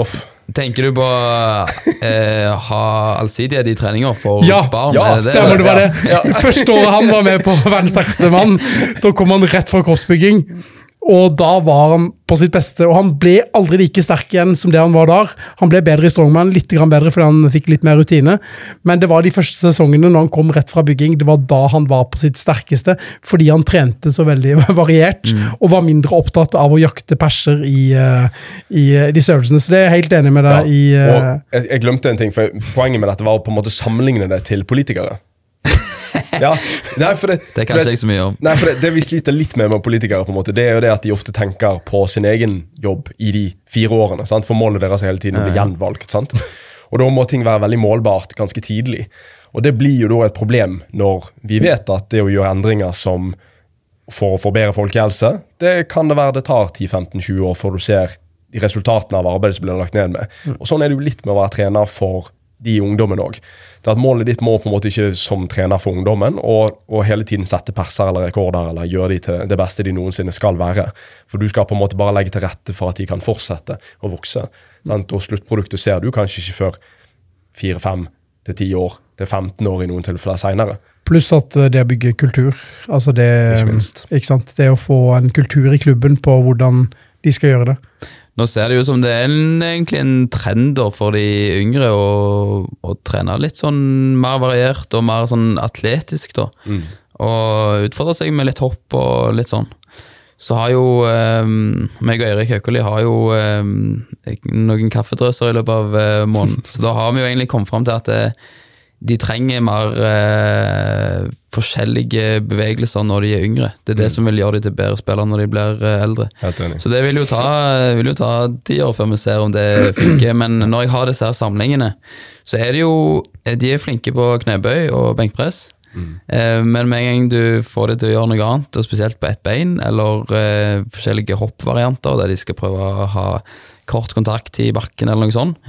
Off. Tenker du på eh, ha allsidighet i treninger for Ja, barn? ja, det? Stemmer, det var det. Første året han var med på Verdens sterkeste mann, da kom han rett fra kroppsbygging. Og da var han på sitt beste, og han ble aldri like sterk igjen som det han var der. Han ble bedre i strongman, litt bedre fordi han fikk litt mer rutine. Men det var de første sesongene når han kom rett fra bygging, det var da han var på sitt sterkeste. Fordi han trente så veldig variert, og var mindre opptatt av å jakte perser i, eh, i de disse øvelsene. Så det er jeg helt enig med deg i. eh, Og jeg, jeg glemte en ting, for Poenget med dette var å på en måte sammenligne det til politikere. Ja, nei, det, Det kan ikke jeg så mye om. Nei, for det, det vi sliter litt med med politikere, på en måte, det er jo det at de ofte tenker på sin egen jobb i de fire årene. Sant? For målet deres er hele tiden å bli gjenvalgt. Sant? Og da må ting være veldig målbart ganske tidlig. Og det blir jo da et problem når vi vet at det å gjøre endringer som for å forbedre folkehelse, det kan det være det tar 10-15-20 år før du ser resultatene av arbeidet som blir lagt ned med. Og Sånn er det jo litt med å være trener for de ungdommen òg. Målet ditt må på en måte ikke som trener for ungdommen og, og hele tiden sette perser eller rekorder eller gjøre de til det beste de noensinne skal være. For du skal på en måte bare legge til rette for at de kan fortsette å vokse. Sant? Og sluttproduktet ser du kanskje ikke før fire-fem til ti år til 15 år i noen tilfeller seinere. Pluss at eh, det å bygge kultur. Altså det, Ikke minst. ikke sant? det å få en kultur i klubben på hvordan de skal gjøre det. Nå ser det jo som det er en, egentlig en trend for de yngre å, å trene litt sånn mer variert og mer sånn atletisk, da. Mm. Og utfordre seg med litt hopp og litt sånn. Så har jo um, meg og Eirik Haukeli har jo um, noen kaffedrøser i løpet av uh, måneden. Så da har vi jo egentlig kommet fram til at eh, de trenger mer eh, forskjellige bevegelser når de er yngre. Det er det som vil gjøre de til bedre spillere når de blir eh, eldre. Så det vil jo ta, vil jo ta ti år før vi ser om det funker. Men når jeg har disse her samlingene, så er det jo De er flinke på knebøy og benkpress. Eh, men med en gang du får det til å gjøre noe annet, og spesielt på ett bein, eller eh, forskjellige hoppvarianter der de skal prøve å ha kort kontakt i bakken, eller noe sånt,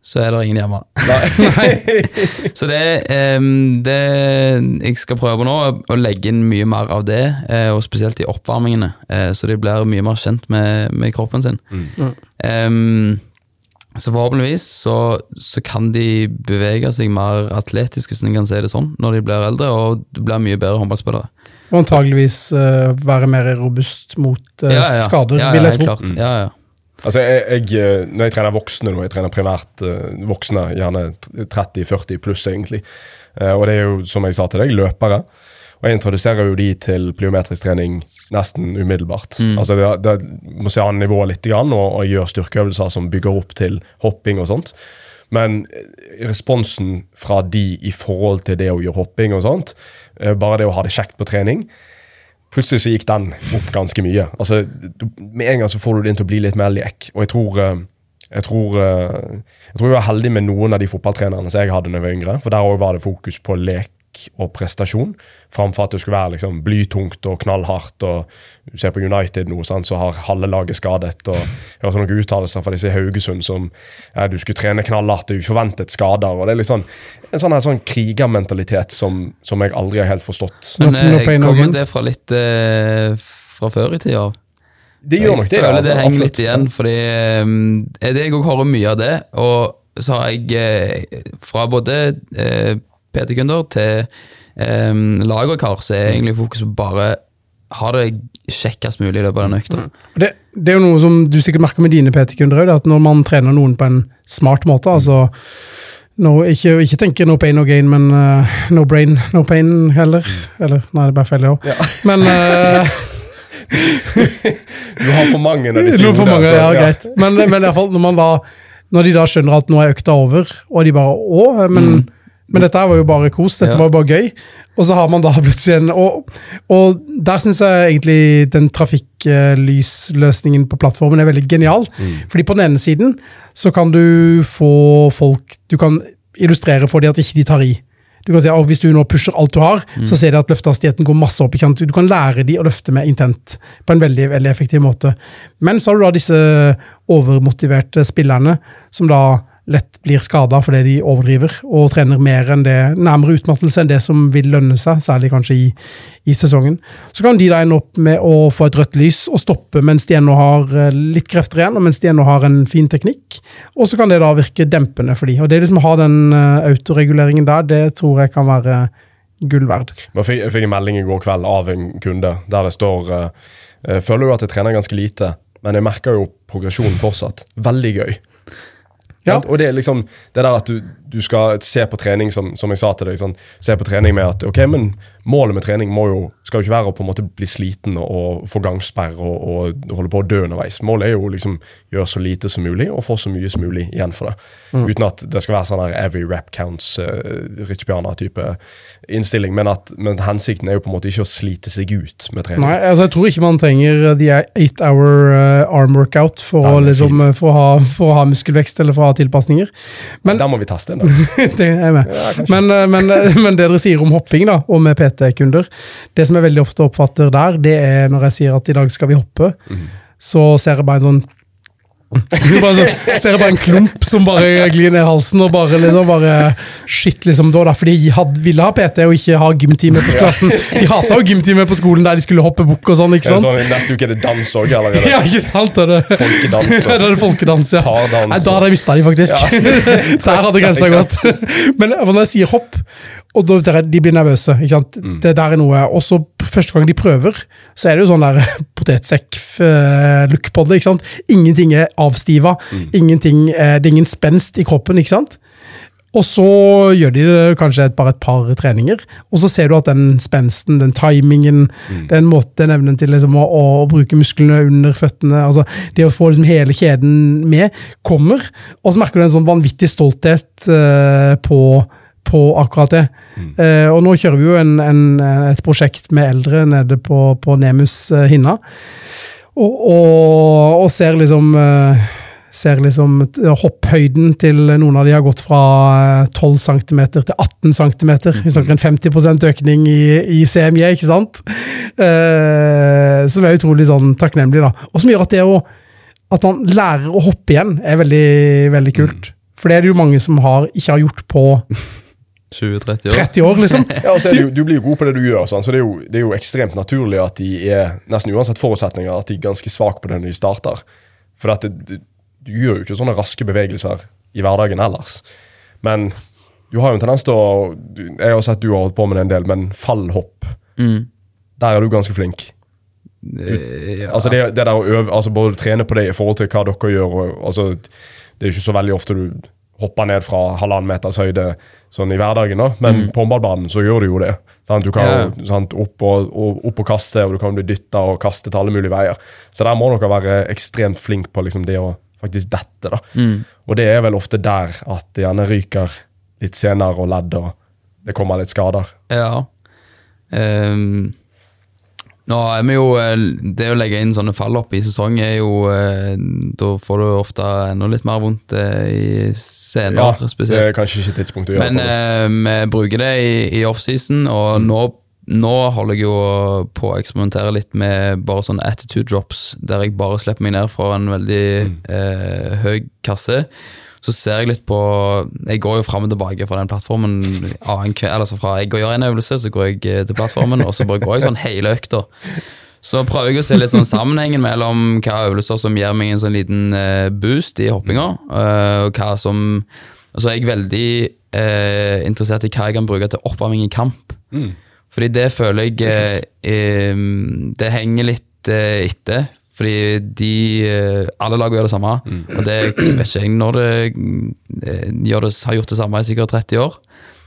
så er det ingen hjemme. så det, um, det jeg skal prøve nå, er å legge inn mye mer av det, eh, og spesielt i oppvarmingene, eh, så de blir mye mer kjent med, med kroppen sin. Em, så forhåpentligvis så, så kan de bevege seg mer atletisk, hvis en kan si det sånn, når de blir eldre, og blir mye bedre håndballspillere. Og antageligvis uh, være mer robust mot eh, skader, Ja, ja, vil jeg tro. Klart. Ja, ja. Altså, jeg, jeg, eh, Når jeg trener voksne, jeg trener primært eh, voksne, gjerne 30-40 pluss, egentlig. Eh, og det er jo, som jeg sa til deg, løpere. Og jeg introduserer jo de til plyometrisk trening nesten umiddelbart. Altså, det, det må se an nivået litt, grann, og, og gjør styrkeøvelser som bygger opp til hopping og sånt. Men responsen fra de i forhold til det å gjøre hopping og sånt, bare det å ha det kjekt på trening, plutselig så gikk den opp ganske mye. Altså, Med en gang så får du det inn til å bli litt mer lek. Og jeg tror, eh, jeg tror, eh, jeg tror jeg var heldig med noen av de fotballtrenerne som jeg hadde da jeg var yngre. For der òg var det fokus på lek og prestasjon, framfor at det skulle være liksom blytungt og knallhardt. og Du ser på United nå, sant, så har halve laget skadet. og Jeg hørte noen uttalelser fra disse i Haugesund som ja, du skulle trene knallhardt og uforventet skader. og det er litt sånn, En sånn, her, sånn krigermentalitet som, som jeg aldri har helt forstått. Men eh, kommer gain. det fra litt eh, fra før i tida? Det gjør nok det. Jeg føler det altså, henger absolutt. litt igjen, fordi eh, det jeg òg hører mye av det. Og så har jeg eh, fra både eh, PT-kunder til eh, lag og kar, så er egentlig fokus på bare ha det kjekkest mulig i løpet av den økta. Mm. Det, det er jo noe som du sikkert merker med dine PT-kunder òg, at når man trener noen på en smart måte altså no, ikke, ikke tenke no pain, no gain, men uh, no brain, no pain heller. Eller, nei, det er bare feil, det òg. Men uh, Du har for mange når de sier for mange, så, ja, greit. Men, men i hvert fall, når, man da, når de da skjønner at nå er økta over, og de bare Å, men, men dette var jo bare kos, dette Ja. var jo bare gøy. Og så har man da plutselig en Og, og der syns jeg egentlig den trafikklysløsningen på plattformen er veldig genial. Fordi på den ene siden så kan du få folk Du kan illustrere for dem at ikke de tar i. Du kan si at Hvis du nå pusher alt du har, så ser de at løftehastigheten går masse opp. i kant. Du kan lære de å løfte med intent på en veldig veldig effektiv måte. Men så har du da disse overmotiverte spillerne som da lett blir skada fordi de overdriver og trener mer enn det, nærmere utmattelse enn det som vil lønne seg, særlig kanskje i, i sesongen. Så kan de da ende opp med å få et rødt lys og stoppe mens de ennå har eh, litt krefter igjen, og mens de ennå har en fin teknikk. Og så kan det da virke dempende for de. Og det liksom å ha den eh, autoreguleringen der, det tror jeg kan være gull verd. Jeg fikk, jeg fikk en melding i går kveld av en kunde der det står eh, føler jo at jeg trener ganske lite, men jeg merker jo progresjonen fortsatt. Veldig gøy. Ja. Og det er liksom det der at du, du skal se på trening, som, som jeg sa til deg, sånn, se på trening med at ok, men målet med trening må jo, skal jo ikke være å på en måte bli sliten og, få gangsperre og, og holde på å dø underveis. Målet er jo liksom gjøre så lite som mulig og få så mye som mulig igjen for det. Uten at det skal være sånn her every rep counts, uh, Rich Piana-type innstilling, men at men hensikten er jo på en måte ikke å slite seg ut med trening. Nei, altså jeg tror ikke man trenger de eight hour eh, arm workout for, Nei, å, liksom, eh, for, å ha, for å ha muskelvekst eller for å ha tilpasninger. Men Der må vi teste en det er med. Ja. Men, eh, men, eh, men det dere sier om hopping, da, og med PT-kunder Det som jeg veldig ofte oppfatter der, det er når jeg sier at i dag skal vi hoppe, mm. så ser jeg bare en sånn bare så, ser jeg bare en klump som bare glir ned halsen, og bare, liksom, bare Shit, liksom. Det var derfor de hadde, ville ha PT og ikke ha gymtime på klassen. De hata jo gymtime på skolen der de skulle hoppe bukk og sånn, ikke sant? sånn, neste uke er det dans òg, eller er Ja, ikke sant? Er det. folkedans? Ja, er det folkedans, ja. Nei, da hadde jeg mista de, faktisk. der hadde grensa gått. Men når jeg sier hopp, og da, de blir nervøse ikke sant? Mm. Det der er noe Og så første gang de prøver, så er det jo sånn der potetsekk-look på det. ikke sant? Ingenting er avstiva. Mm. Ingenting, eh, det er ingen spenst i kroppen, ikke sant? Og så gjør de det kanskje et, bare et par treninger, og så ser du at den spensten, den timingen, Mm. den måten, evnen til liksom å, å bruke musklene under føttene, altså det å få liksom hele kjeden med, kommer. Og så merker du en sånn vanvittig stolthet uh, på, på akkurat det. Eh, og nå kjører vi jo en, en, et prosjekt med eldre nede på, på Nemus eh, Hinna, og, og, og ser liksom eh, ser liksom hopphøyden til noen av de har gått fra eh, 12 cm til 18 cm. Vi snakker en 50% økning i, i CMJ, ikke sant? Eh, som er utrolig sånn takknemlig, da. Og som gjør at det å at man lærer å hoppe igjen, er veldig, veldig kult. For det er det jo mange som har, ikke har gjort på 20-30 år. 30 år, liksom. Ja, og så er det jo, Du blir jo god på det du gjør, sånn, så det er, jo, det er jo ekstremt naturlig at de er nesten uansett forutsetninger, at de er ganske svake på det når de starter. For at det, du, du gjør jo ikke sånne raske bevegelser i hverdagen ellers. Men du har jo en tendens til å Jeg har sett du har holdt på med det en del, men fallhopp, Mm. der er du ganske flink. Ja. Altså det, det der å øve, altså både trene på det i forhold til hva dere gjør. Og, altså, det er jo ikke så veldig ofte du hopper ned fra halvannen meters høyde sånn i hverdagen, da. men på håndballbanen så gjør du jo det. Sant? Du kan jo sant, opp, og, og, opp og kaste, og du kan bli dytta og kaste til alle mulige veier. Så der må dere være ekstremt flink på liksom, det å faktisk dette. da. Mm. Og det er vel ofte der at det gjerne ryker litt senere og ledd, og det kommer litt skader. Ja. Ehm, nå er vi jo eh, Det å legge inn sånne fall opp i sesong er jo eh, Da får du ofte enda litt mer vondt eh, i senere, Ja, det er kanskje ikke tidspunktet å gjøre Men det. Men eh, vi bruker det i, i offseason, og nå, nå holder jeg jo på å eksperimentere litt med bare sånne attitude drops, der jeg bare slipper meg ned fra en veldig eh, høy kasse. Så ser jeg litt på Jeg går jo fram og tilbake fra den plattformen. annen kve- Altså fra jeg gjør en øvelse, så går jeg eh, til plattformen, og så bare går jeg sånn hele økta. Så prøver jeg å se litt sånn sammenhengen mellom hva øvelser som gir meg en sånn liten eh, boost i hoppinga, eh, og hva som så er jeg veldig eh, interessert i hva jeg kan bruke til oppvarming i kamp. Mm. Fordi det føler jeg eh, Det henger litt etter. Fordi de eh, Alle lag gjør det samme. Og det vet ikke jeg når det, eh, gjør det har gjort det samme i sikkert 30 år.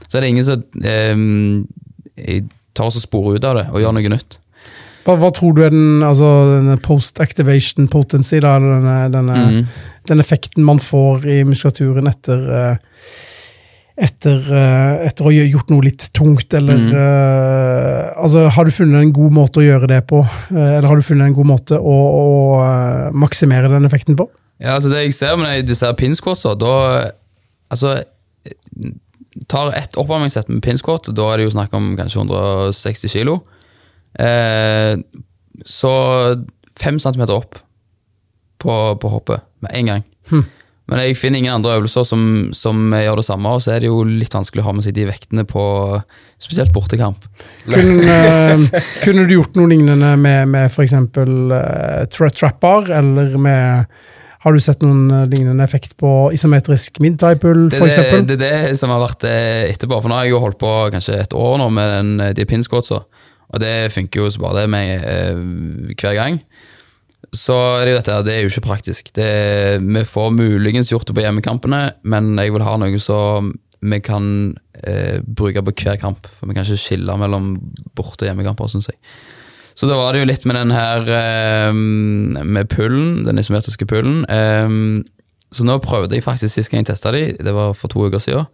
Så er det ingen som eh, tar oss og sporer ut av det og gjør noe nytt. Hva, hva tror du er den, altså, den post-activation potency, da, denne, denne, mm. den effekten man får i muskulaturen etter eh, etter, eh, etter å ha gjort noe litt tungt, eller mm. uh, altså, Har du funnet en god måte å gjøre det på? Eh, eller har du funnet en god måte å, å maksimere den effekten på? Ja, altså det jeg ser med disse pinsquatsa, da Altså Tar ett oppvarmingssett med pinsquat, da er det jo snakk om kanskje 160 kilo. Eh, så fem centimeter opp på, på hoppet med en gang. Men jeg finner ingen andre øvelser som, som gjør det samme, og så er det jo litt vanskelig å ha med seg de vektene på spesielt bortekamp. Kunne, eh, kunne du gjort noe lignende med, med f.eks. Uh, tra trap-bar, eller med Har du sett noen eh, lignende effekt på isometrisk mid-tie-pull, Det er det, det som har vært eh, etterpå. For nå har jeg jo holdt på kanskje et år nå med den, eh, de pinscotsa, og det funker jo så bare det med eh, hver gang. Så er det jo dette, det er jo ikke praktisk. Det, vi får muligens gjort det på hjemmekampene, men jeg vil ha noe som vi kan eh, bruke på hver kamp. For vi kan ikke skille mellom borte- og hjemmekamper, syns jeg. Så da var det jo litt med den her eh, med pullen, den isometriske pullen. Eh, så nå prøvde jeg faktisk sist gang jeg testa de, det var for to uker siden.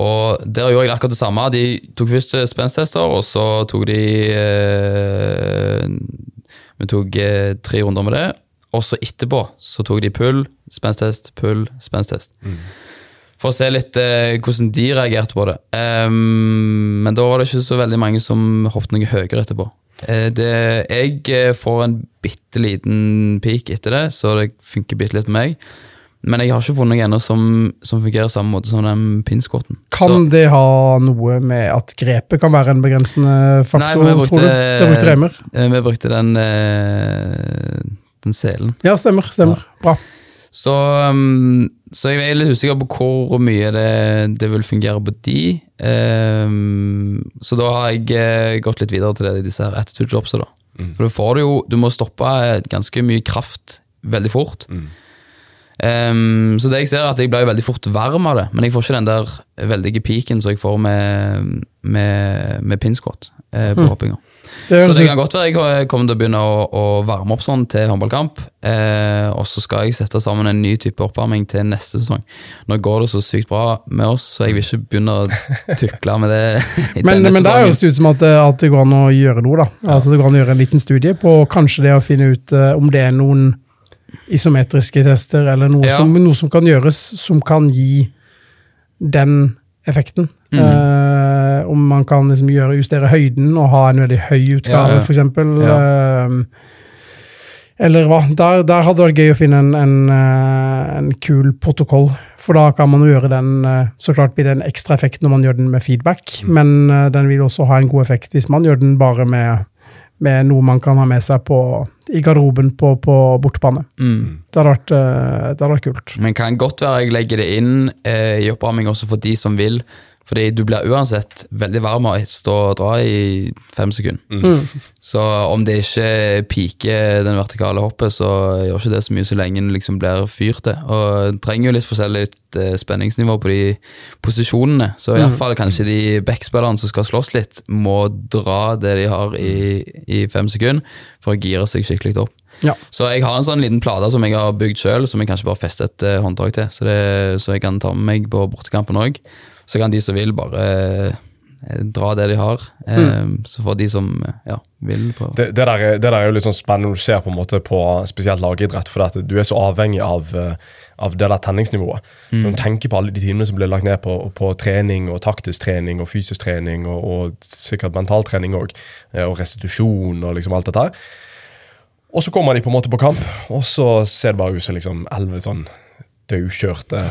Og der gjorde jeg akkurat det samme. De tok først spensttester, og så tok de eh, Vi tok eh, tre runder med det. Og så etterpå så tok de pull, spenstest, pull, spenstest. For å se litt eh, hvordan de reagerte på det. Um, men da var det ikke så veldig mange som hoppet noe høyere etterpå. Eh, det, jeg eh, får en bitte liten peak etter det, så det funker bitte litt med meg. Men jeg har ikke funnet noe ennå som, som fungerer samme måte som den pinnskorten. Kan det ha noe med at grepet kan være en begrensende faktor, Nei, vi brukte- tror du? Det brukte Reimer. Eh, Vi brukte den, eh, den selen. Ja, stemmer. stemmer. Bra. Så, um, så jeg er litt usikker på hvor mye det, det vil fungere på de. Um, så da har jeg eh, gått litt videre til det, disse her attitude jobsa. da. For du jo, du må stoppe eh, ganske mye kraft veldig fort. Um, så det jeg ser er at jeg blir veldig fort varm av det, men jeg får ikke den der veldige peaken som jeg får med, med, med pinsquat eh, på hoppinga. Så det kan godt være jeg kommer til å begynne å, å varme opp sånn til håndballkamp. Eh, og så skal jeg sette sammen en ny type oppvarming til neste sesong. Nå går det så sykt bra med oss, så jeg vil ikke begynne å tukle med det. i Men, men det høres ut som at, det- at det går an å gjøre noe, da. Altså Det går an å gjøre en liten studie på kanskje det å finne ut uh, om det er noen isometriske tester, eller noe, Ja. som, noe som kan gjøres som kan gi den effekten. Mm. Uh, om man kan liksom gjøre, justere høyden og ha en veldig høy utgave, Ja, ja. eksempel. Eh, eller hva. Der, der hadde det vært gøy å finne en, en, eh, en kul protokoll. For da kan man jo gjøre den Så klart blir det en ekstra effekt når man gjør den med feedback, men eh, den vil også ha en god effekt hvis man gjør den bare med, med noe man kan ha med seg på, i garderoben på, på bortebane. Mm. Det hadde vært, eh, det hadde vært kult. Men kan godt være jeg legger det inn eh, i oppvarming også for de som vil. Fordi du blir uansett veldig varm av å stå og dra i fem sekunder. Mm. Så om det ikke piker den vertikale hoppet, så gjør ikke det så mye så lenge den liksom blir fyrt det. Og det trenger jo litt forskjellig eh, spenningsnivå på de posisjonene. Så Mm. iallfall kanskje de backspillerne som skal slåss litt, må dra det de har i, i fem sekunder for å gire seg skikkelig opp. Ja. Så jeg har en sånn liten plate som jeg har bygd sjøl, som jeg kanskje bare fester et eh, håndtak til. Så, det, så jeg kan ta med meg på bortekampen òg. Så kan de som vil, bare eh, dra det de har. Mm. Så får de som eh, ja, vil prøve. Det, det, der, er- det der er jo litt sånn spennende når du ser på en måte på spesielt lagidrett, for at du er så avhengig av, eh, av det der tenningsnivået. Så du tenker på alle de timene som blir lagt ned på, på trening og taktisk trening og fysisk trening og, og sikkert mentaltrening òg, og restitusjon og liksom alt dette her. Og så kommer de på en måte på kamp, og så ser det bare ut som liksom elleve sånn daukjørte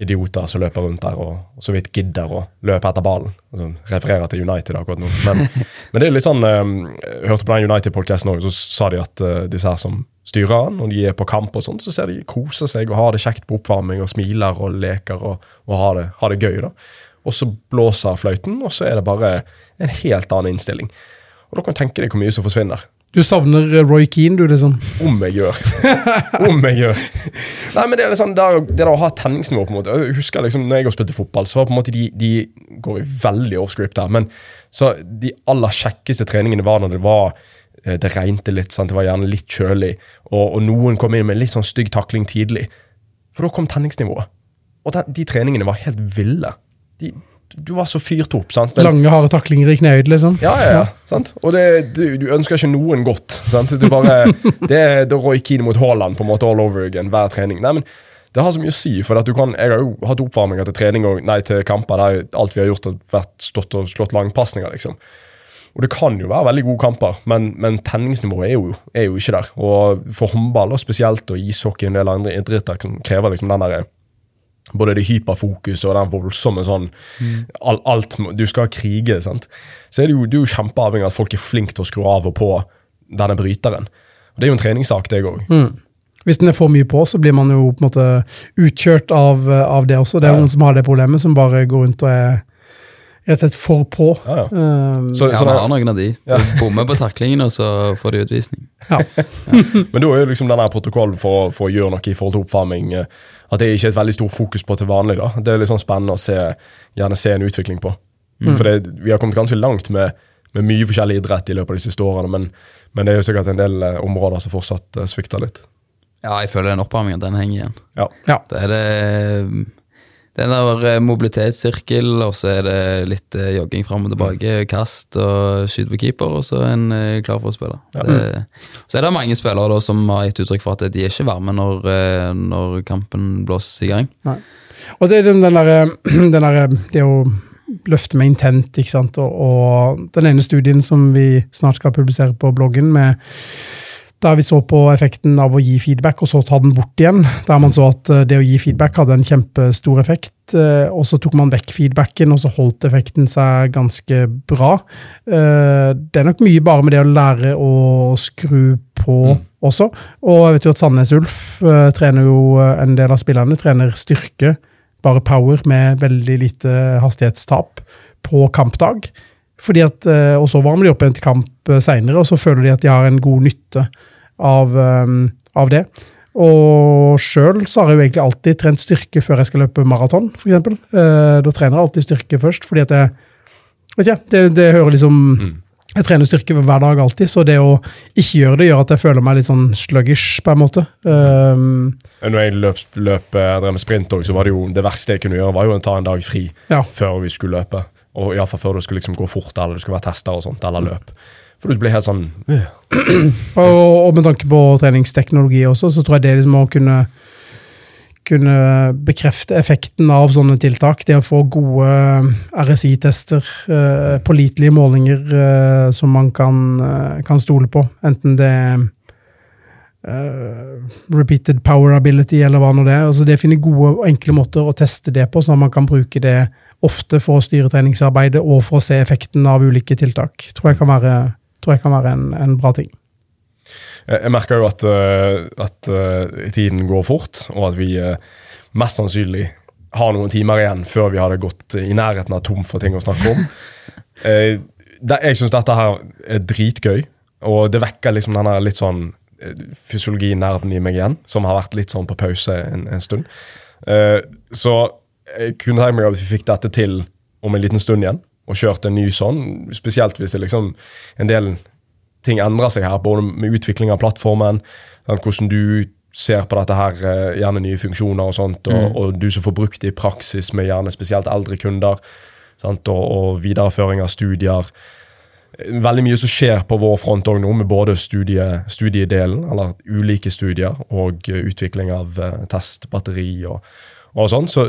idioter som løper rundt der og, og så vidt gidder å løpe etter ballen. Altså, refererer til United akkurat nå. Men, men det er litt sånn um, Jeg hørte på den United-podkasten òg, så sa de at uh, disse her som styrer han, når de er på kamp og sånn, så ser de koser seg og har det kjekt på oppvarming og smiler og leker og, og har, det, har det gøy. da. Og så blåser fløyten, og så er det bare en helt annen innstilling. Og da kan du tenke deg hvor mye som forsvinner. Du savner eh, Roy Keane, du, liksom. Om jeg gjør. Om jeg gjør. Nei, men Det er liksom, det, er- det der å ha tenningsnivå på en måte. Jeg husker liksom, når jeg spilte fotball, så var på en måte de, de går veldig offscript der. Men så de aller kjekkeste treningene var når det var eh, det regnet litt, sant? det var gjerne litt kjølig, og, og noen kom inn med litt sånn stygg takling tidlig. For da kom tenningsnivået. Og den, de treningene var helt ville. De, du var så fyrt opp. sant? Men- Lange, harde taklinger i knehøyde, liksom. ja, ja, ja. Sant? Og det, du, du ønsker ikke noen godt. Sant? Du bare, det er det Roy Keane mot Haaland på en måte all over again hver trening. Nei, men Det har så mye å si. for at du kan, Jeg har jo hatt oppvarminger til trening og nei, til kamper der alt vi har gjort, har vært stått og slått langpasninger. liksom. Og Det kan jo være veldig gode kamper, men, men tenningsnivået er jo, er jo ikke der. Og For håndball, og spesielt og ishockey og en del andre idretter, som krever liksom den der, både det hyperfokuset og den voldsomme sånn all, alt, Du skal krige, sant. Så er det jo, du er jo kjempeavhengig av at folk er flinke til å skru av og på denne bryteren. Og Det er jo en treningssak, det òg. Hvis den er for mye på, så blir man jo på en måte utkjørt av, av det også. Det er Ja. noen som har det problemet, som bare går rundt og er rett og slett for på. Ja, ja. Um, Så, Ja, så det er har noen av de. Ja. De bommer på taklingen, og så får de utvisning. ja. men da er jo liksom denne protokollen for, for å gjøre noe i forhold til oppvarming eh, At det ikke er et veldig stort fokus på til vanlig. da. Det er litt sånn spennende å se, gjerne se en utvikling på. For det, vi har kommet ganske langt med, med mye forskjellig idrett i løpet av de siste årene, men, men det er jo sikkert en del eh, områder som fortsatt eh, svikter litt. Ja, jeg føler den oppvarmingen, den henger igjen. Ja. ja. Det er det den er en mobilitetssirkel, og så er det litt eh, jogging fram og tilbake, kast og skyte på keeper, og så er en eh, klar for å spille. Det, så er det mange spillere da som har gitt uttrykk for at de er ikke varme når, eh, når kampen blåses i gang. Nei. Og det er den, den derre den derre- Det å løfte med intent, ikke sant, og, og den ene studien som vi snart skal publisere på bloggen, med der vi så på effekten av å gi feedback, og så ta den bort igjen. Der man så at eh, det å gi feedback hadde en kjempestor effekt, eh, og så tok man vekk feedbacken, og så holdt effekten seg ganske bra. Eh, Det er nok mye bare med det å lære å skru på også. Og jeg vet jo at Sandnes Ulf trener jo en del av spillerne, trener styrke, bare power, med veldig lite hastighetstap på kampdag. Fordi at, Og så varmer de opp igjen til kamp seinere, og så føler de at de har en god nytte av, eh, av det. Og sjøl så har jeg jo egentlig alltid trent styrke før jeg skal løpe maraton, f.eks. Da trener jeg alltid styrke først, fordi at jeg Vet ikke, det, det hører liksom Jeg trener styrke hver dag alltid, så det å ikke gjøre det, gjør at jeg føler meg litt sånn sluggish, på en måte. Um, Når jeg løp, løp eh, drev med sprint òg, så var det jo det verste jeg kunne gjøre, var jo å ta en dag fri ja. før vi skulle løpe. Og iallfall før du skulle liksom gå fort, eller du skulle være tester og sånt, eller løp. For du blir helt sånn øh. Og, og med tanke på treningsteknologi også, så tror jeg det liksom å kunne kunne bekrefte effekten av sånne tiltak. Det å få gode RSI-tester, eh, pålitelige målinger eh, som man kan, eh, kan stole på. Enten det er eh, repeated power ability eller hva nå det er. Altså det finner gode og enkle måter å teste det på, sånn at man kan bruke det ofte for å styre treningsarbeidet og for å se effekten av ulike tiltak. Tror jeg kan være, tror jeg kan være en, en bra ting. Jeg, merker jo at, øh, at øh, tiden går fort, og at vi øh, mest sannsynlig har noen timer igjen før vi hadde gått i nærheten av tom for ting å snakke om. Eh, jeg syns dette her er dritgøy, og det vekker liksom denne litt sånn eh, fysiologinerden i meg igjen, som har vært litt sånn på pause en, en stund. Eh, så jeg kunne tenkt meg at vi fikk dette til om en liten stund igjen, og kjørt en ny sånn, spesielt hvis det liksom en del ting endrer seg her, både med utvikling av plattformen, hvordan du ser på dette her, eh, gjerne nye funksjoner og sånt, og, og du som får brukt det i praksis med gjerne spesielt eldre kunder, sant, og, og videreføring av studier. Veldig mye som skjer på vår front òg nå, med både studie, studiedelen, eller ulike studier, og eh, utvikling av eh, testbatteri og, og sånn. Så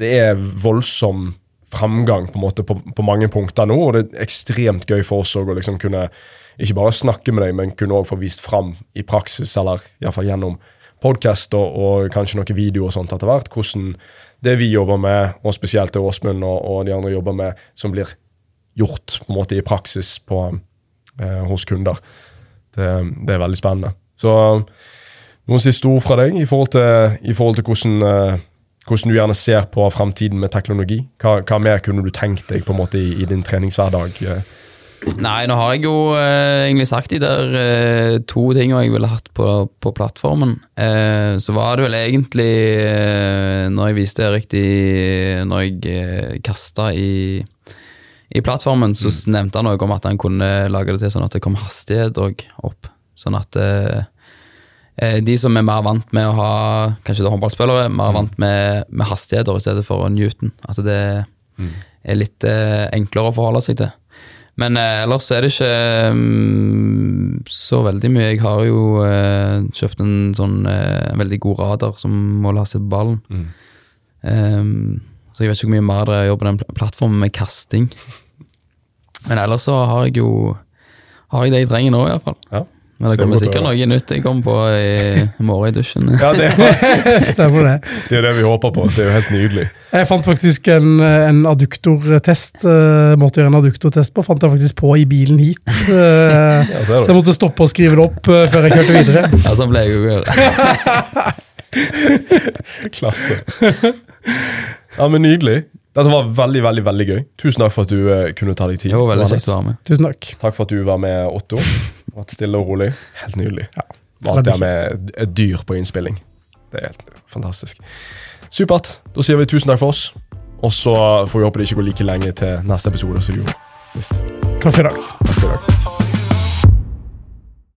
det er voldsom framgang på, måte på, på mange punkter nå, og det er ekstremt gøy for oss å liksom kunne ikke bare snakke med deg, men kunne også få vist fram i praksis, eller iallfall gjennom podkast og, og kanskje noen videoer og sånt etter hvert, hvordan det vi jobber med, og spesielt det Åsmund og, og de andre jobber med, som blir gjort på en måte i praksis på, eh, hos kunder. Det, det er veldig spennende. Så noen siste ord fra deg i forhold til, i forhold til hvordan, eh, hvordan du gjerne ser på fremtiden med teknologi? Hva, hva mer kunne du tenkt deg på en måte i, i din treningshverdag? eh? Nei, nå har jeg jo eh, egentlig sagt de der eh, to tinga jeg ville hatt på, på plattformen. Eh, så var det vel egentlig, eh, når jeg viste det riktig, når jeg eh, kasta i, i plattformen, så nevnte han noe om at han kunne lage det til sånn at det kom hastighet òg opp. Sånn at eh, de som er mer vant med å ha Kanskje det er håndballspillere, mer vant med, med hastigheter i stedet for Newton. At det er litt eh, enklere å forholde seg til. Men eh, ellers er det ikke mm, så veldig mye. Jeg har jo eh, kjøpt en sånn eh, veldig god radar som måler hastighet på ballen. Mm. Um, så jeg vet ikke hvor mye mer det er å jobbe på den pl- plattformen med kasting. Men ellers så har jeg jo Har jeg det jeg trenger nå, iallfall. Ja. Men det er kommer sikkert noe nytt jeg kommer på i, morgen i dusjen. Ja, det, Stemmer det. det er det vi håper på. Det er jo helt nydelig. Jeg fant faktisk en, en adduktortest. eh, måtte gjøre en adduktortest på. Fant jeg faktisk på i bilen hit. Eh, Ja, så jeg måtte stoppe og skrive det opp eh, før jeg kjørte videre. Ja, sånn ble jeg jo gjøre. Klasse. Ja, men Nydelig. Dette var veldig veldig, veldig gøy. Tusen takk for at du kunne ta deg tid. Det var veldig kjekt å være med. Tusen takk. Takk for at du var med, Otto. Vært stille og rolig. Helt nydelig. Ja, Alt det med et dyr på innspilling. Det er helt fantastisk. Supert. Da sier vi tusen takk for oss. Og så får vi håpe det ikke går like lenge til neste episode som det gjorde sist. Takk for i dag. Takk for i dag.